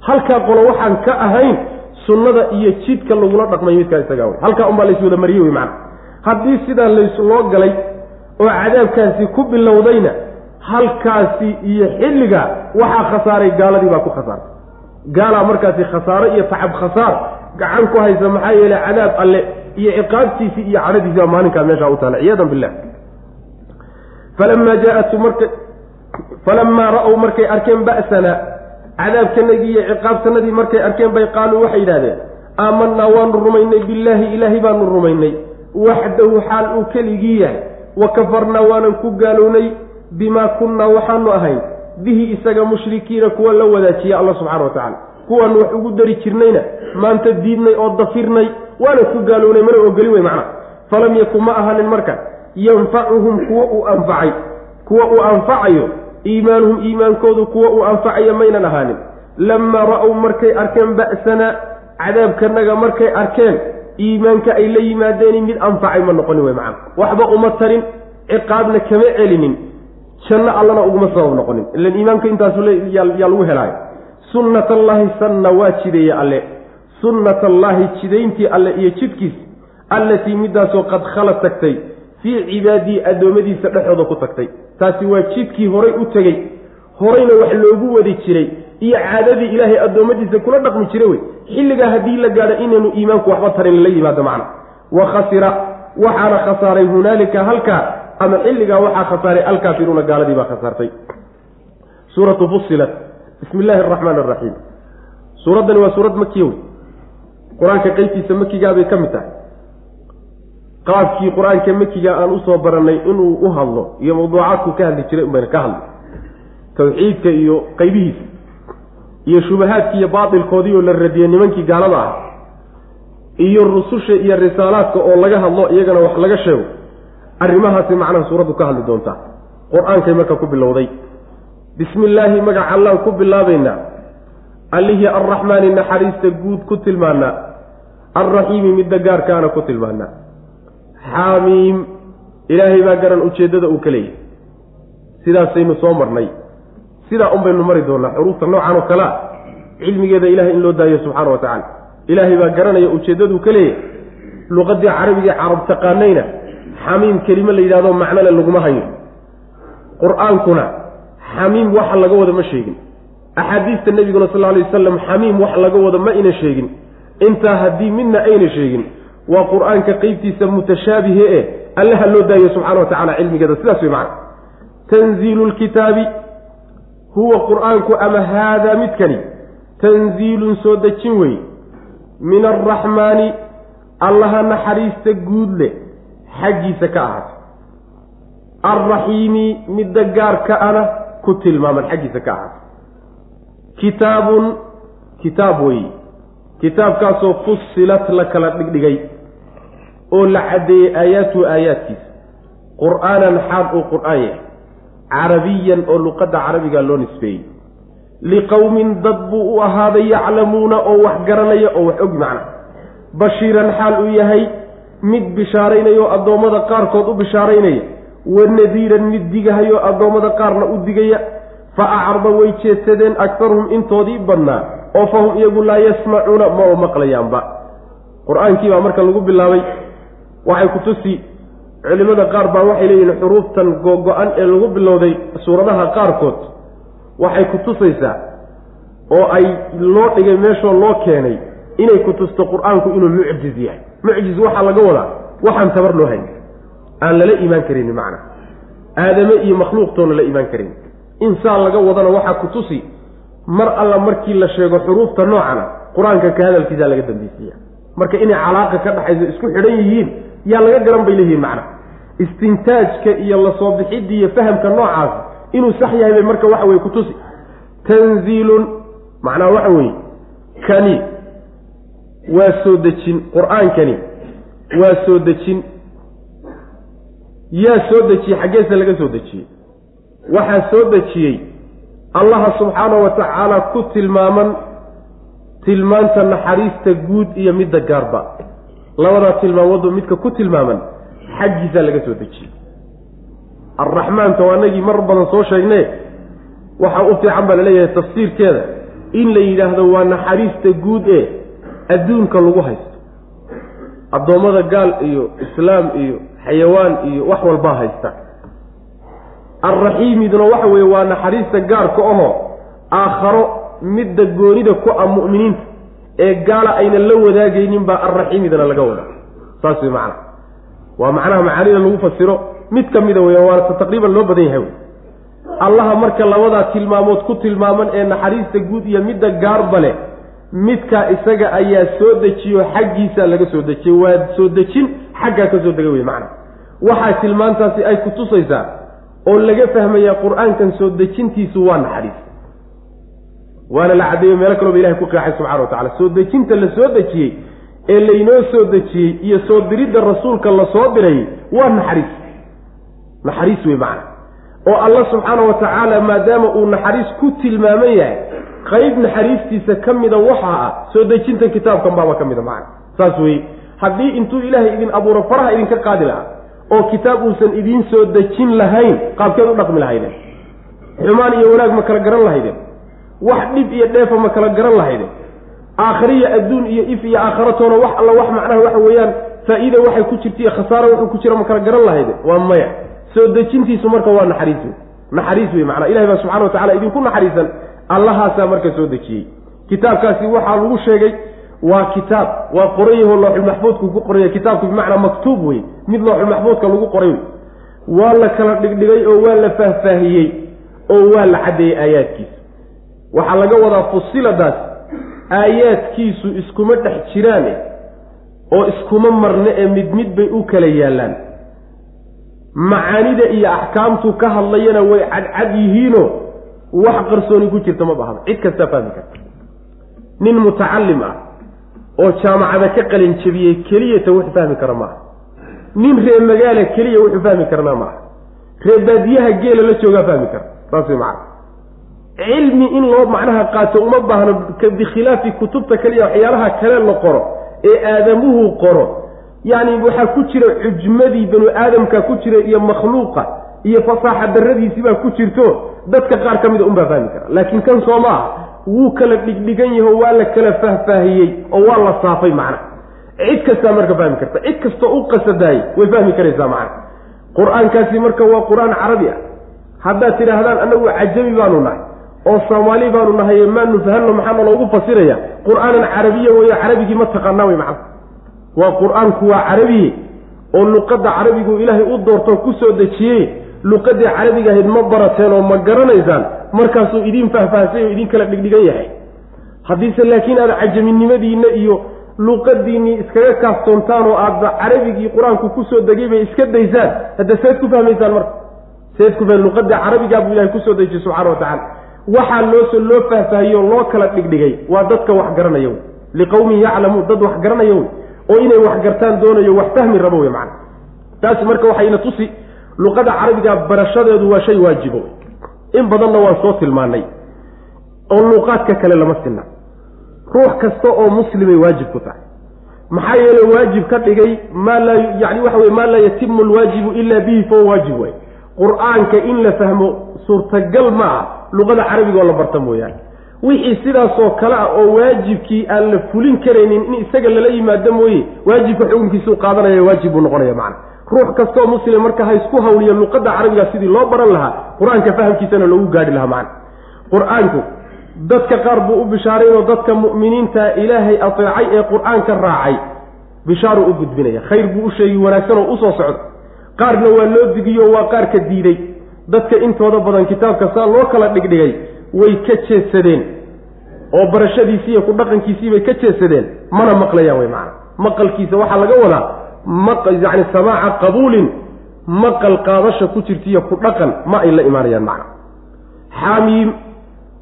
halkaa qolo waxaan ka ahayn sunnada iyo jidka lagula dhaqmay midkaa isagaa wey halkaa unbaa layswada mariyey wey macana haddii sidaa lays loo galay oo cadaabkaasi ku bilowdayna halkaasi iyo xilliga waxaa khasaaray gaaladii baa ku khasaartay gaalaa markaasi khasaaro iyo tacab khasaar gacan ku haysa maxaa yeelay cadaab alle iyo ciqaabtiisii iyo cadhadiisi baa maalinkaa meeshaa u taala ciyaadan billah falamaa jaaatu marka falamaa ra'ow markay arkeen ba'sana cadaabkanagii iyo ciqaabtanadii markay arkeen bay qaaluu waxay yidhahdeen aamanaa waanu rumaynay billaahi ilaahay baanu rumaynay. Waxdahu xaal uu keligii yahay. Wa kafarnaa waanan ku gaalownay bimaa kunnaa waxaanu ahayn. Bihi isaga mushrikiina kuwa la wadaajiya alla subxana wa tacala kuwaanu wax ugu dari jirnayna maanta diidnay oo dafirnay waana ku gaalownay mana ogoli wey macna falam yakun ma ahanin marka. Yanfacuhum kuwa uu anfacay. Kuwa uu anfacayo iimaanuhum iimaankoodu kuwa uu anfacayo maynan ahaanin. Lammaa ra'ow markay arkeen ba'sana cadaabkanaga markay arkeen iimaanka ay la yimaadeeni mid anfacay ma noqoni wey macana waxba uma tarin ciqaabna kama celinin. Janno allana uguma sabab noqonin. Ilan iimaanka intaasu yaa lagu helaayo. Sunnat allaahi sanna waa jideeye alle sunnat allaahi jidayntii alle iyo jidkiis allatii midaasoo qad khala tagtay fii cibaadii addoommadiisa dhexooda ku tagtay. Taasi waa jidkii horay u tegey horayna wax loogu wadi jiray iyo caadadii ilaahay addoommadiisa kula dhaqmi jiray wey. Xilligaa haddii la gaadho inaynu iimaanku waxba tarin la yimaado macna. Wa khasira waxaana khasaaray hunaalika halkaa ama xilligaa waxaa khasaaray alkaafiruuna gaaladii baa khasaartay. Suuratu fusilat bismi illaahi araxmaan araxiim suuraddani waa suurad makiya wey qur'aanka qeybtiisa makigaabay ka mid tahay. Qaabkii qur'aanka makiga aan u soo barannay inuu u hadlo iyo mawduucaadku ka hadli jiray unbayna ka hadlay tawxiidka iyo qaybihiisa iyo shubahaadkii iyo baatilkoodii oo la radiyey nimankii gaalada ah iyo rususha iyo risaalaadka oo laga hadlo iyagana wax laga sheego arrimahaasi macnaha suuraddu ka hadli doontaa. Qur'aankay marka ku bilowday. Bismi illaahi magaca allaan ku bilaabaynaa. Allihii arraxmaani naxariista guud ku tilmaanaa alraxiimi midda gaarkaana ku tilmaanaa xaamiim ilaahay baa garan ujeeddada uu ka leeyahay. Sidaasaynu soo marnay. Sidaa un baynu mari doonaa xuruufta noocan oo kalea cilmigeeda ilahay in loo daayo subxaana wa tacaala. Ilaahay baa garanaya ujeeddaduu ka leeyahay. Luqadii carabigii carab taqaanayna xamiim kelime la yidhahdo macnole laguma hayo. Qur'aankuna xamiim waxa laga wada ma sheegin. Axaadiista nebiguna sal lla alay wasalam xamiim wax laga wado ma ayna sheegin intaa haddii midna ayna sheegin waa qur'aanka qeybtiisa mutashaabihe e allaha loo daayo subxana wa tacala cilmigeeda sidaas wey macana tanziilu lkitaabi huwa qur'aanku ama haadaa midkani? Tanziilun soo dejin wey. Min alraxmaani allaha naxariista guud leh xaggiisa ka ahaatay. Alraxiimi midda gaarka ana ku tilmaaman xaggiisa ka ahaatay. Kitaabun kitaab weeye kitaabkaasoo fusilat la kala dhigdhigay oo la caddeeyey aayaatuhu aayaadkiisa qur'aanan xaal uu qur'aan yahay. Carabiyan oo luqadda carabiga loo nisbeeyey. Liqowmin dad buu u ahaaday yaclamuuna oo wax garanaya oo wax ogi macna. Bashiiran xaal uu yahay mid bishaaraynaya oo addoommada qaarkood u bishaaraynaya. Wa nadiiran mid digahayo addoommada qaarna u digaya. Fa acrada way jeedsadeen aktaruhum intoodii badnaa oo fahum iyagu laa yasmacuuna ma oo maqlayaanba. Qur'aankii baa marka lagu bilaabay waxay ku tusi culimmada qaar baa waxay leeyihiin xuruuftan googo-an ee lagu bilowday suuradaha qaarkood. Waxay ku tusaysaa oo ay loo dhigay meeshoo loo keenay inay ku tusto qur'aanku inuu mucjiz yahay. Mucjiz waxaa laga wadaa waxaan tabar loo hayn. Aan lala iimaan karin macna. Aadame iyo makhluuqtoona la iimaan karin. Insaan laga wadana waxaa ku tusi mar alla markii la sheego xuruufta noocana qur'aanka ka hadalkiisaa laga dambaysiiya marka inay calaaqa ka dhaxayso isku xidhan yihiin yaa laga garan bay leeyihiin macna. Istintaajka iyo la soo bixidda iyo fahamka noocaas inuu sax yahay bay marka waxa weye kutusi tanziilun macnaha waxa weeye kani waa soo dejin qur'aankani waa soo dejin. Yaa soo dejiyey xaggeese laga soo dejiyey. Waxaa soo dejiyey allaha subxaanahu wa tacaala ku tilmaaman tilmaanta naxariista guud iyo midda gaarba. Labadaa tilmaamoodu midka ku tilmaaman xaggiisaa laga soo dejiyey arraxmaanta waa anagii mar badan soo sheegne waxaa u fiican baa la leeyahay tafsiirkeeda in la yidhaahdo waa naxariista guud ee adduunka lagu haysto. Addoommada gaal iyo islaam iyo xayawaan iyo wax walbaa haysta alraxiimiduna waxa weeye waa naxariista gaarka ahoo aakharo midda goonida ku ah mu'miniinta. Ee gaala aynan la wadaagaynin baa alraxiimidana laga wada saas wey macnaha waa macnaha macaanida lagu fasiro. Mid ka mida weya waata taqriiban loo badan yahay. Wey allaha marka labadaa tilmaamood ku tilmaaman ee naxariista guud iyo midda gaarba leh midkaa isaga ayaa soo dejiyo xaggiisaa laga soo dejiyey waa soo dejin xaggaa ka soo dega wey macnaha waxaa tilmaantaasi ay ku tusaysaa oo laga fahmayaa qur'aankan soo dejintiisu waa naxariis. Waana la caddeeyo meelo kalooba ilahay ku qeexay subxana wa tacala soo dejinta la soo dejiyey ee laynoo soo dejiyey iyo soo diridda rasuulka la soo diray waa naxariis. Naxariis wey macna. Oo alla subxaana wa tacaala maadaama uu naxariis ku tilmaaman yahay qayb naxariistiisa ka mida waxaa ah soo dejinta kitaabkan baaba ka mida macna. Saas weye haddii intuu ilaahay idin abuuro faraha idinka qaadi lahaa oo kitaab uusan idiin soo dejin lahayn qaabkeed u dhaqmi lahaydeen. Xumaan iyo wanaag ma kala garan lahaydeen. Wax dhib iyo dheefa ma kala garan lahaydeen. Aakhiriya adduun iyo if iyo aakhiratoona wax alla wax macnaha waxa weeyaan faa-iida waxay ku jirta iyo khasaaro wuxuu ku jira ma kala garan lahayde waa maya. Soo dejintiisu marka waa naxariis wey naxariis wey macnaa ilahi baa subxana wa tacala idinku naxariisan. Allahaasaa marka soo dejiyey. Kitaabkaasi waxaa lagu sheegay waa kitaab. Waa qoran yaho looxulmaxfuudku ku qoranya kitaabku bimacnaa maktuub wey mid looxulmaxfuudka lagu qoray wey waa la kala dhigdhigay oo waa la faahfaahiyey oo waa la caddeeyey aayaadkiisa. Waxaa laga wadaa fusiladaas aayaadkiisu iskuma dhex jiraane oo iskuma marne ee mid mid bay u kala yaallaan macaanida iyo axkaamtu ka hadlayana way cadcad yihiinoo wax qarsooni ku jirta ma bahaba cid kastaa fahmi karta. Nin mutacalim ah oo jaamacada ka qalin jebiyey keliyata wuxuu fahmi kara maaha. Nin ree magaala keliya wuxuu fahmi karnaa maaha. Ree baadiyaha geela la joogaa fahmi kara. Saas way macana cilmi in loo macnaha qaato uma baahno bikhilaafi kutubta kaliya waxyaalaha kale la qoro ee aadamuhu qoro. Yacni waxaa ku jira cujmadii banu aadamka ku jira iyo makhluuqa iyo fasaaxa daradiisibaa ku jirto dadka qaar ka mida unbaa fahmi kara. Laakiin kan soo ma ah wuu kala dhigdhigan yaho waa la kala faahfaahiyey oo waa la saafay macna. Cid kastaa marka fahmi karta cid kastoo u qasadaayey way fahmi karaysaa macna. Qur'aankaasi marka waa qur'aan carabi ah. Haddaad tidhaahdaan annagu cajami baanu nahay oo soomaali baanu nahay maanu fahanno maxaana loogu fasiraya qur'aanan carabiya weeye carabigii ma taqaanaa wey macna. Waa qur'aanku waa carabiye oo luqadda carabigu ilaahay u doortoo ku soo dejiyey luqadii carabiga ahayd ma barateen oo ma garanaysaan markaasuu idiin faahfaahsay oo idin kala dhigdhigan yahay. Haddiise laakiin aad cajaminimadiinna iyo luqadiinnii iskaga kaaftoontaan oo aadba carabigii qur'aanku ku soo degay bay iska daysaan hadda seed ku fahmaysaan marka. Seed ku luqadii carabigaa buu ilahay ku soo dejiyey subxana wa tacala waxaa loosoo loo faahfaahiyo loo kala dhigdhigay waa dadka wax garanaya wey liqowmin yaclamuun dad wax garanaya wey oo inay wax gartaan doonayo wax fahmi rabo wey macana. Taasi marka waxayna tusi luqada carabiga barashadeedu waa shay waajibo. In badanna waan soo tilmaanay oo luuqaadka kale lama sinna. Ruux kasta oo muslimay waajib ku tahay. Maxaa yeele waajib ka dhigay maa laa yani waxa weye maa laa yatimu alwaajibu ila bihi fahuwa waajib wey qur'aanka in la fahmo suurtagal ma ah luqada carabiga oo la barta mooyaane. Wixii sidaasoo kale ah oo waajibkii aan la fulin karaynin in isaga lala yimaado mooye waajibka xukunkiisuu qaadanaya waajib buu noqonaya macna ruux kastoo muslim marka ha isku hawliya luqadda carabiga sidii loo baran lahaa qur'aanka fahamkiisana loogu gaadhi lahaa macna qur'aanku dadka qaar buu u bishaaraynoo dadka mu'miniinta ilaahay ateecay ee qur'aanka raacay. Bishaaru u gudbinaya khayr buu u sheegi wanaagsan oo u soo socda qaarna waa loo digiyo waa qaarka diiday. Dadka intooda badan kitaabka saa loo kala dhigdhigay way ka jeedsadeen oo barashadiisii iyo ku dhaqankiisiibay ka jeesadeen. Mana maqlayaan wey macana maqalkiisa waxaa laga wadaa yani samaaca qabuulin maqal qaadasha ku jirtaiyo ku dhaqan ma ay la imaanayaan macna. Xaamiim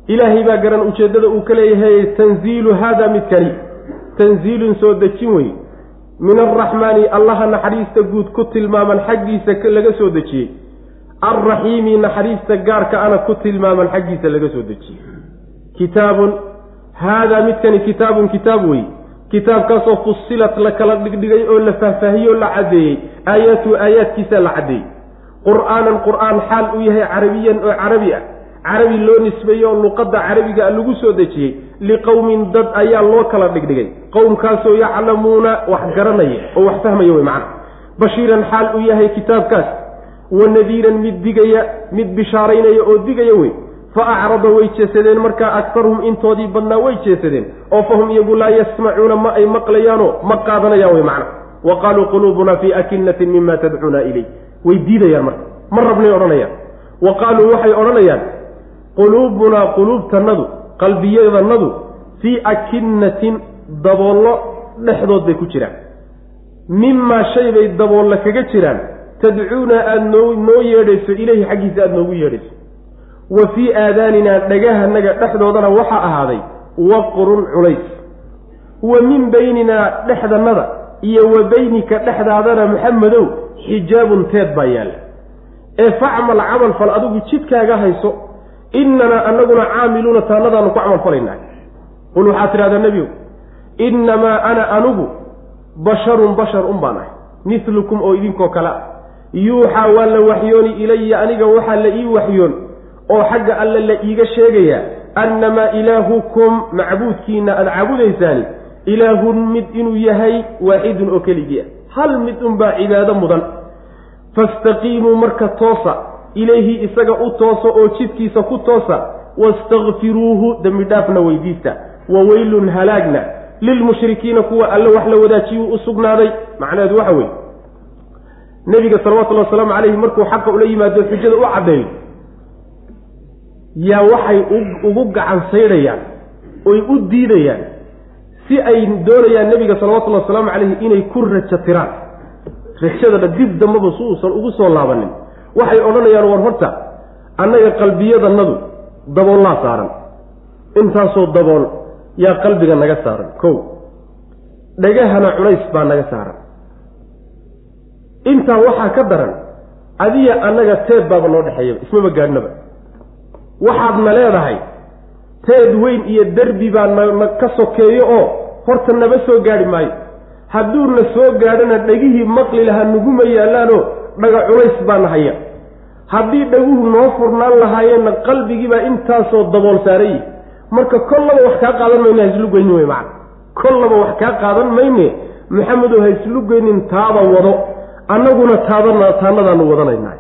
ilaahay baa garan ujeeddada uu ka leeyahay tanziilu haada midkani tanziilun soo dejin wey min alraxmaani allaha naxariista guud ku tilmaaman xaggiisa laga soo dejiyey. Alraxiimi naxariista gaarka ana ku tilmaaman xaggiisa laga soo dejiyey. Kitaabun haadaa midkani kitaabun kitaab wey kitaabkaasoo fusilat la kala dhigdhigay oo la faahfaahiyey oo la caddeeyey aayaatu aayaadkiisa la caddeeyey qur'aanan qur'aan xaal uu yahay carabiyan oo carabi ah. Carabi loo nisbeeyey oo luqadda carabiga lagu soo dejiyey. Liqowmin dad ayaa loo kala dhigdhigay. Qowmkaasoo yaclamuuna wax garanaya oo wax fahmaya wey macana bashiiran xaal uu yahay kitaabkaas. Wa nadiiran mid digaya mid bishaaraynaya oo digaya wey fa acrada way jeesadeen markaa aktarhum intoodii badnaa way jeesadeen. Oo fahum iyagu laa yasmacuuna ma ay maqlayaanoo ma qaadanayaan wey macna. Wa qaaluu quluubunaa fii akinatin mima tadcuuna ilay way diidayaan marka. Ma rabnay odhanayaan. Wa qaaluu waxay odhanayaan quluubunaa quluubtannadu qalbiyadannadu fii akinatin daboollo dhexdood bay ku jiraan. Mimaa shay bay daboolla kaga jiraan. Tadcuuna aada noo noo yeedhayso ileyhi xaggiisa aada noogu yeedhayso wa fii aadaaninaa dhagahanaga dhexdoodana waxaa ahaaday waqrun culays. Wa min bayninaa dhexdannada iyo wa beynika dhexdaadana maxamedow xijaabun teed baa yaalla ee facmal camal fal adigu jidkaaga hayso innanaa anaguna caamiluuna taannadaanu ku camal falaynaa. Qul waxaad tidhahdaa nebiyow innamaa ana anugu basharun bashar un baan ahay mislukum oo idinkoo kale ah. Yuuxaa waa la waxyooni ilaya aniga waxaa la ii waxyoon oo xagga alle la iiga sheegayaa annamaa ilaahukum macbuudkiina aada caabudaysaani ilaahun mid inuu yahay waaxidun oo keligii ah. Hal mid unbaa cibaado mudan. Fastaqiimuu marka toosa. Ilayhi isaga u toosa oo jidkiisa ku toosa. Wastakfiruuhu dembi dhaafna weydiista. Wa weylun halaagna. Lilmushrikiina kuwa alle wax la wadaajiyuu u sugnaaday. Macnaheedu waxa weeye. Nebiga salawatullhi wasalaamu calayhi markuu xaqa ula yimaado xujada u caddeeyo yaa waxay ugu gacan saydhayaan oy u diidayaan si ay doonayaan nebiga salawatullahi wasalaamu calayhi inay ku rajo tiraan. Rajadana dib dambaba si uusan ugu soo laabanin. Waxay odhanayaan war horta annaga qalbiyadannadu daboollaa saaran. Intaasoo dabool yaa qalbiga naga saaran kow. Dhagahana culays baa naga saaran. Intaa waxaa ka daran adiya annaga teed baaba noo dhexeeyaba ismaba gaadhnaba waxaadna leedahay. Teed weyn iyo derbi baa nana ka sokeeyo oo horta naba soo gaadhi maayo. Hadduuna soo gaadhana dhegihii maqli lahaa nuguma yaallaanoo dhaga culays baana haya haddii dhaguhu noo furnaan lahaayeenna qalbigiibaa intaasoo dabool saarayi marka kollaba wax kaa qaadan mayne ha islu wey macana kollaba wax kaa qaadan mayne maxamedow ha islu geynin taada wado. Annaguna taadana taanadaanu wadanaynahay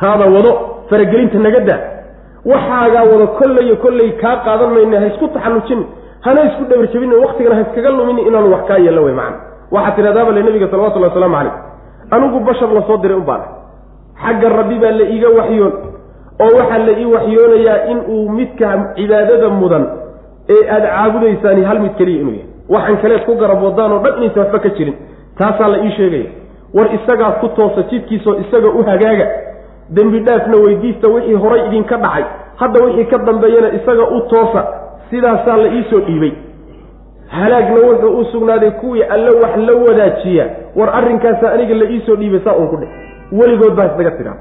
taada wado faragelinta naga daa waxaagaa wado kollayo kollay kaa qaadan mayne ha isku taxallujin. Hana isku dhabarjabin waktigana ha iskaga lumin inaanu wax kaa yeello wey macana waxaa tidhahdaaba le nabiga salawatullahi wasalaamu calayh. Anigu bashar la soo diray un baana xagga rabbi baa la iiga waxyoon oo waxaa la ii waxyoonayaa in uu midka cibaadada mudan ee aada caabudaysaani hal mid keliya inuu yahay. Waxaan kaleed ku garab wadaan oo dhan inaysan waxba ka jirin. Taasaa la ii sheegaya. War isagaa ku toosa jidkiisoo isaga u hagaaga dembi dhaafna weydiista wixii horay idinka dhacay. Hadda wixii ka dambeeyana isaga u toosa sidaasaa la iisoo dhiibay. Halaagna wuxuu u sugnaaday kuwii alle wax la wadaajiya. War arrinkaasaa aniga la iisoo dhiibay saa uun ku dheh. Weligood baa isnaga tiraan.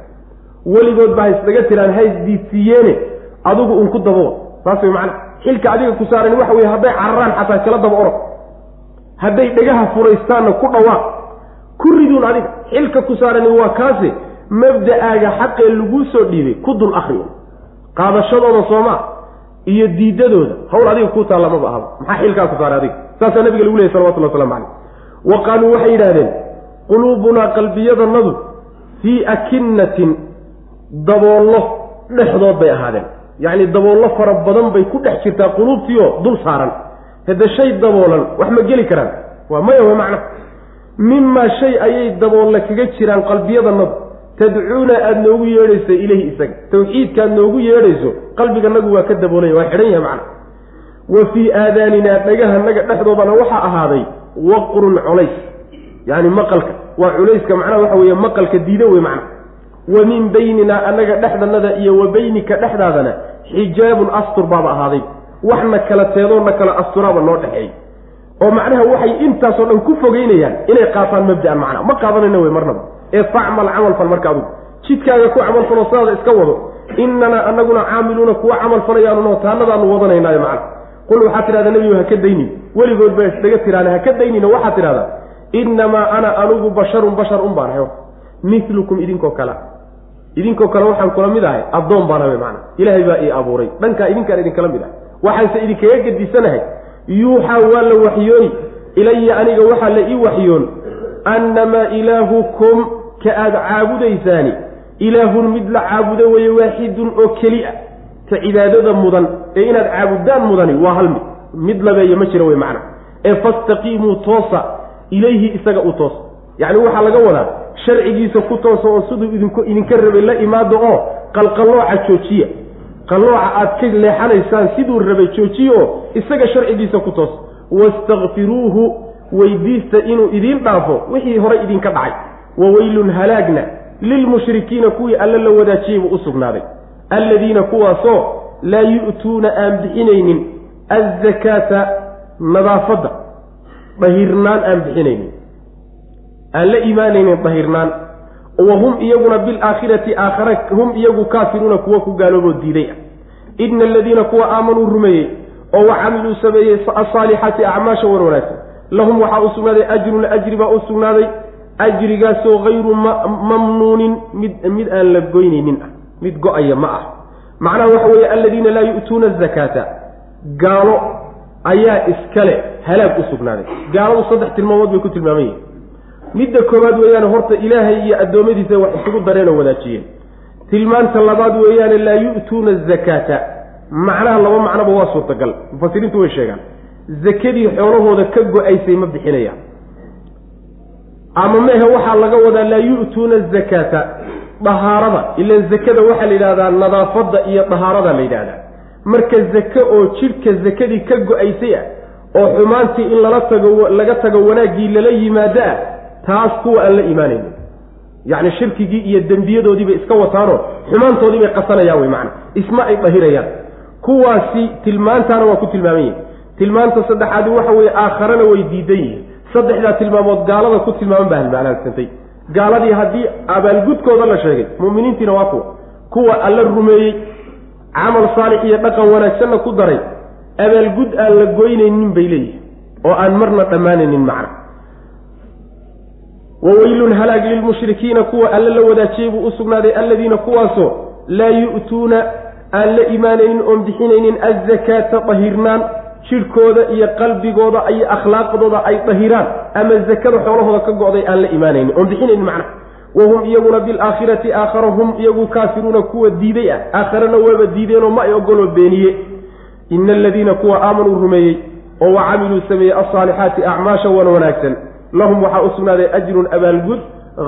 Weligood baa isnaga tiraan haysdiidsiiyeene adigu un ku daboa saas way macana xilka adiga ku saaran waxa weye hadday cararaan xataa kala daba orod. Hadday dhegaha furaystaanna ku dhawaaq ku riduun adiga. Xilka ku saarani waa kaase mabda'aaga xaqee laguu soo dhiibay ku dul akriyo qaadashadooda soomaa iyo diidadooda. Hawl adiga kuu taalla maba ahaba maxaa xilkaa ku saaray adiga? Saasaa nabiga lagu lehay salawatullah waslamu calayh wa qaaluu waxay yidhahdeen quluubunaa qalbiyadanadu fii akinatin daboollo dhexdood bay ahaadeen. Yacni daboollo fara badan bay ku dhex jirtaa quluubtiioo dul saaran. Hadde shay daboolan wax ma geli karaan. Waa maya wa macna mimaa shay ayay daboolle kaga jiraan qalbiyadanadu tadcuuna aada noogu yeedhayso ileyhi isaga. Tawxiidkaaad noogu yeedhayso qalbiganagu waa ka daboolanya waa xidhan yahay macna. Wa fii aadaaninaa dhagahanaga dhexdoodana waxaa ahaaday waqrun culays. Yacni maqalka waa culayska macnaha waxa weeye maqalka diido wey macna. Wa min bayninaa annaga dhexdanada iyo wa beynika dhexdaadana xijaabun astur baaba ahaaday. Waxna kala teedoo na kala asturaaba noo dhexeey. Oo macnaha waxay intaasoo dhan ku fogeynayaan inay qaataan mabda'an macnaa ma qaadanayna wey marnaba ee facmal camal fal marka adugu. Jidkaaga ku camal falo sidaada iska wado. Innanaa anaguna caamiluuna kuwa camal falayaanunoo taanadaanu wadanaynaayo macna qul waxaad tidhahdaa nebigu haka daynin. Weligood baa isdhaga tiraane haka daynina. Waxaad tidhahdaa innamaa ana anugu basharun bashar un baan ahay milukum idinkoo kale. Idinkoo kale waxaan kula mid ahay addoon baan ahay macna ilaahay baa ii abuuray. Dhankaa idinkaan idinkala mid ahay waxaanse idinkaga gedisanahay yuuxaa waa la waxyooni ilaya aniga waxaa la ii waxyoon. Annamaa ilaahukum ka aada caabudaysaani ilaahun mid la caabudo weeye waaxidun oo keli a ka cibaadada mudan ee inaad caabudaan mudani waa hal mid. Mid labeeye ma jira wey macna. Ee fastaqiimuu toosa ilayhi isaga u toosa yacni waxaa laga wadaa sharcigiisa ku toosa oo siduu idinku idinka rabay la imaado oo qalqallooca joojiya. Qallooca aad ka leexanaysaan siduu rabay joojiya oo isaga sharcigiisa ku toosa wastakfiruuhu weydiista inuu idiin dhaafo wixii horay idinka dhacay wa weylun halaagna lilmushrikiina kuwii alle la wadaajiyey buu u sugnaaday. Alladiina kuwaasoo laa yu'tuuna aan bixinaynin azzakaata nadaafadda dahirnaan aan bixinaynin. Aan la imaanaynin dahirnaan wa hum iyaguna bilaakhirati aakhare hum iyagu kaafiruuna kuwa ku gaalooboo diiday. Ah ina aladiina kuwa aamanuu rumeeyey oo wa camiluu sameeyey asaalixaati acmaasha war wanaagsan. Lahum waxaa u sugnaaday ajrun ajri baa u sugnaaday ajrigaasoo hayru mamnuunin mid mid aan la goynaynin ah mid go'aya ma ah. Macnaha waxa weeye aladiina laa yu'tuuna azakaata gaalo ayaa iskale halaag u sugnaaday. Gaaladu saddex tilmaamood bay ku tilmaaman yihiin midda koowaad weeyaane horta ilaahay iyo addoommadiisa wax isugu dareenoo wadaajiyeen. Tilmaanta labaad weeyaane laa yu'tuuna azakaata macnaha laba macnoba waa suurtagal. Mufasiriintu way sheegaan. Zakadii xoolahooda ka go'aysay ma bixinayaan ama mehe waxaa laga wadaa laa yu'tuuna azakaata dahaarada ilan zakada waxaa la yidhahdaa nadaafadda iyo dahaarada la yidhahdaa marka zake oo jidhka zakadii ka go'aysay ah oo xumaantii in lala tago laga tago wanaaggii lala yimaado ah taas kuwa aan la imaanaynin. Yacni shirkigii iyo dembiyadoodiibay iska wataanoo xumaantoodii bay qasanayaan wey macana isma ay dhahirayaan kuwaasi tilmaantaana waa ku tilmaaman yihiin tilmaanta saddexaadi waxa weeye aakharana way diidan yihiin saddexdaa tilmaamood gaalada ku tilmaaman baa halmacnaansantay gaaladii haddii abaalgudkooda la sheegay mu'miniintiina waa kuwa kuwa alla rumeeyey camal saalix iyo dhaqan wanaagsanna ku daray abaalgud aan la goynaynin bay leeyihiin oo aan marna dhammaanaynin macna. Waweylun halaag lilmushrikiina kuwa alle la wadaajiyey buu u sugnaaday alladiina kuwaasoo laa yu'tuuna aan la imaanaynin oon bixinaynin azakaata dahirnaan jidhkooda iyo qalbigooda iyo akhlaaqdooda ay dahiraan ama zakada xoolahooda ka go-day aan la imaanaynin. Oon bixinaynin macnaha wahum iyaguna bilaakhirati aakhara hum iyagu kaafiruuna kuwa diiday ah. Aakharena waaba diideenoo ma ay ogoloo beeniye ina aladiina kuwa aamanuu rumeeyey oo wa camiluu sameeyey alsaalixaati acmaasha wan wanaagsan. Lahum waxaa u sugnaaday ajrun abaalgud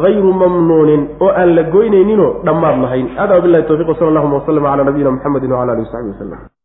hayru mamnuunin oo aan la goynayninoo dhammaad lahayn. Hada wabilahi towfiq wsala allahuma waslama calaa nabiyina muxamedi wcala alihi wasaxbi waslem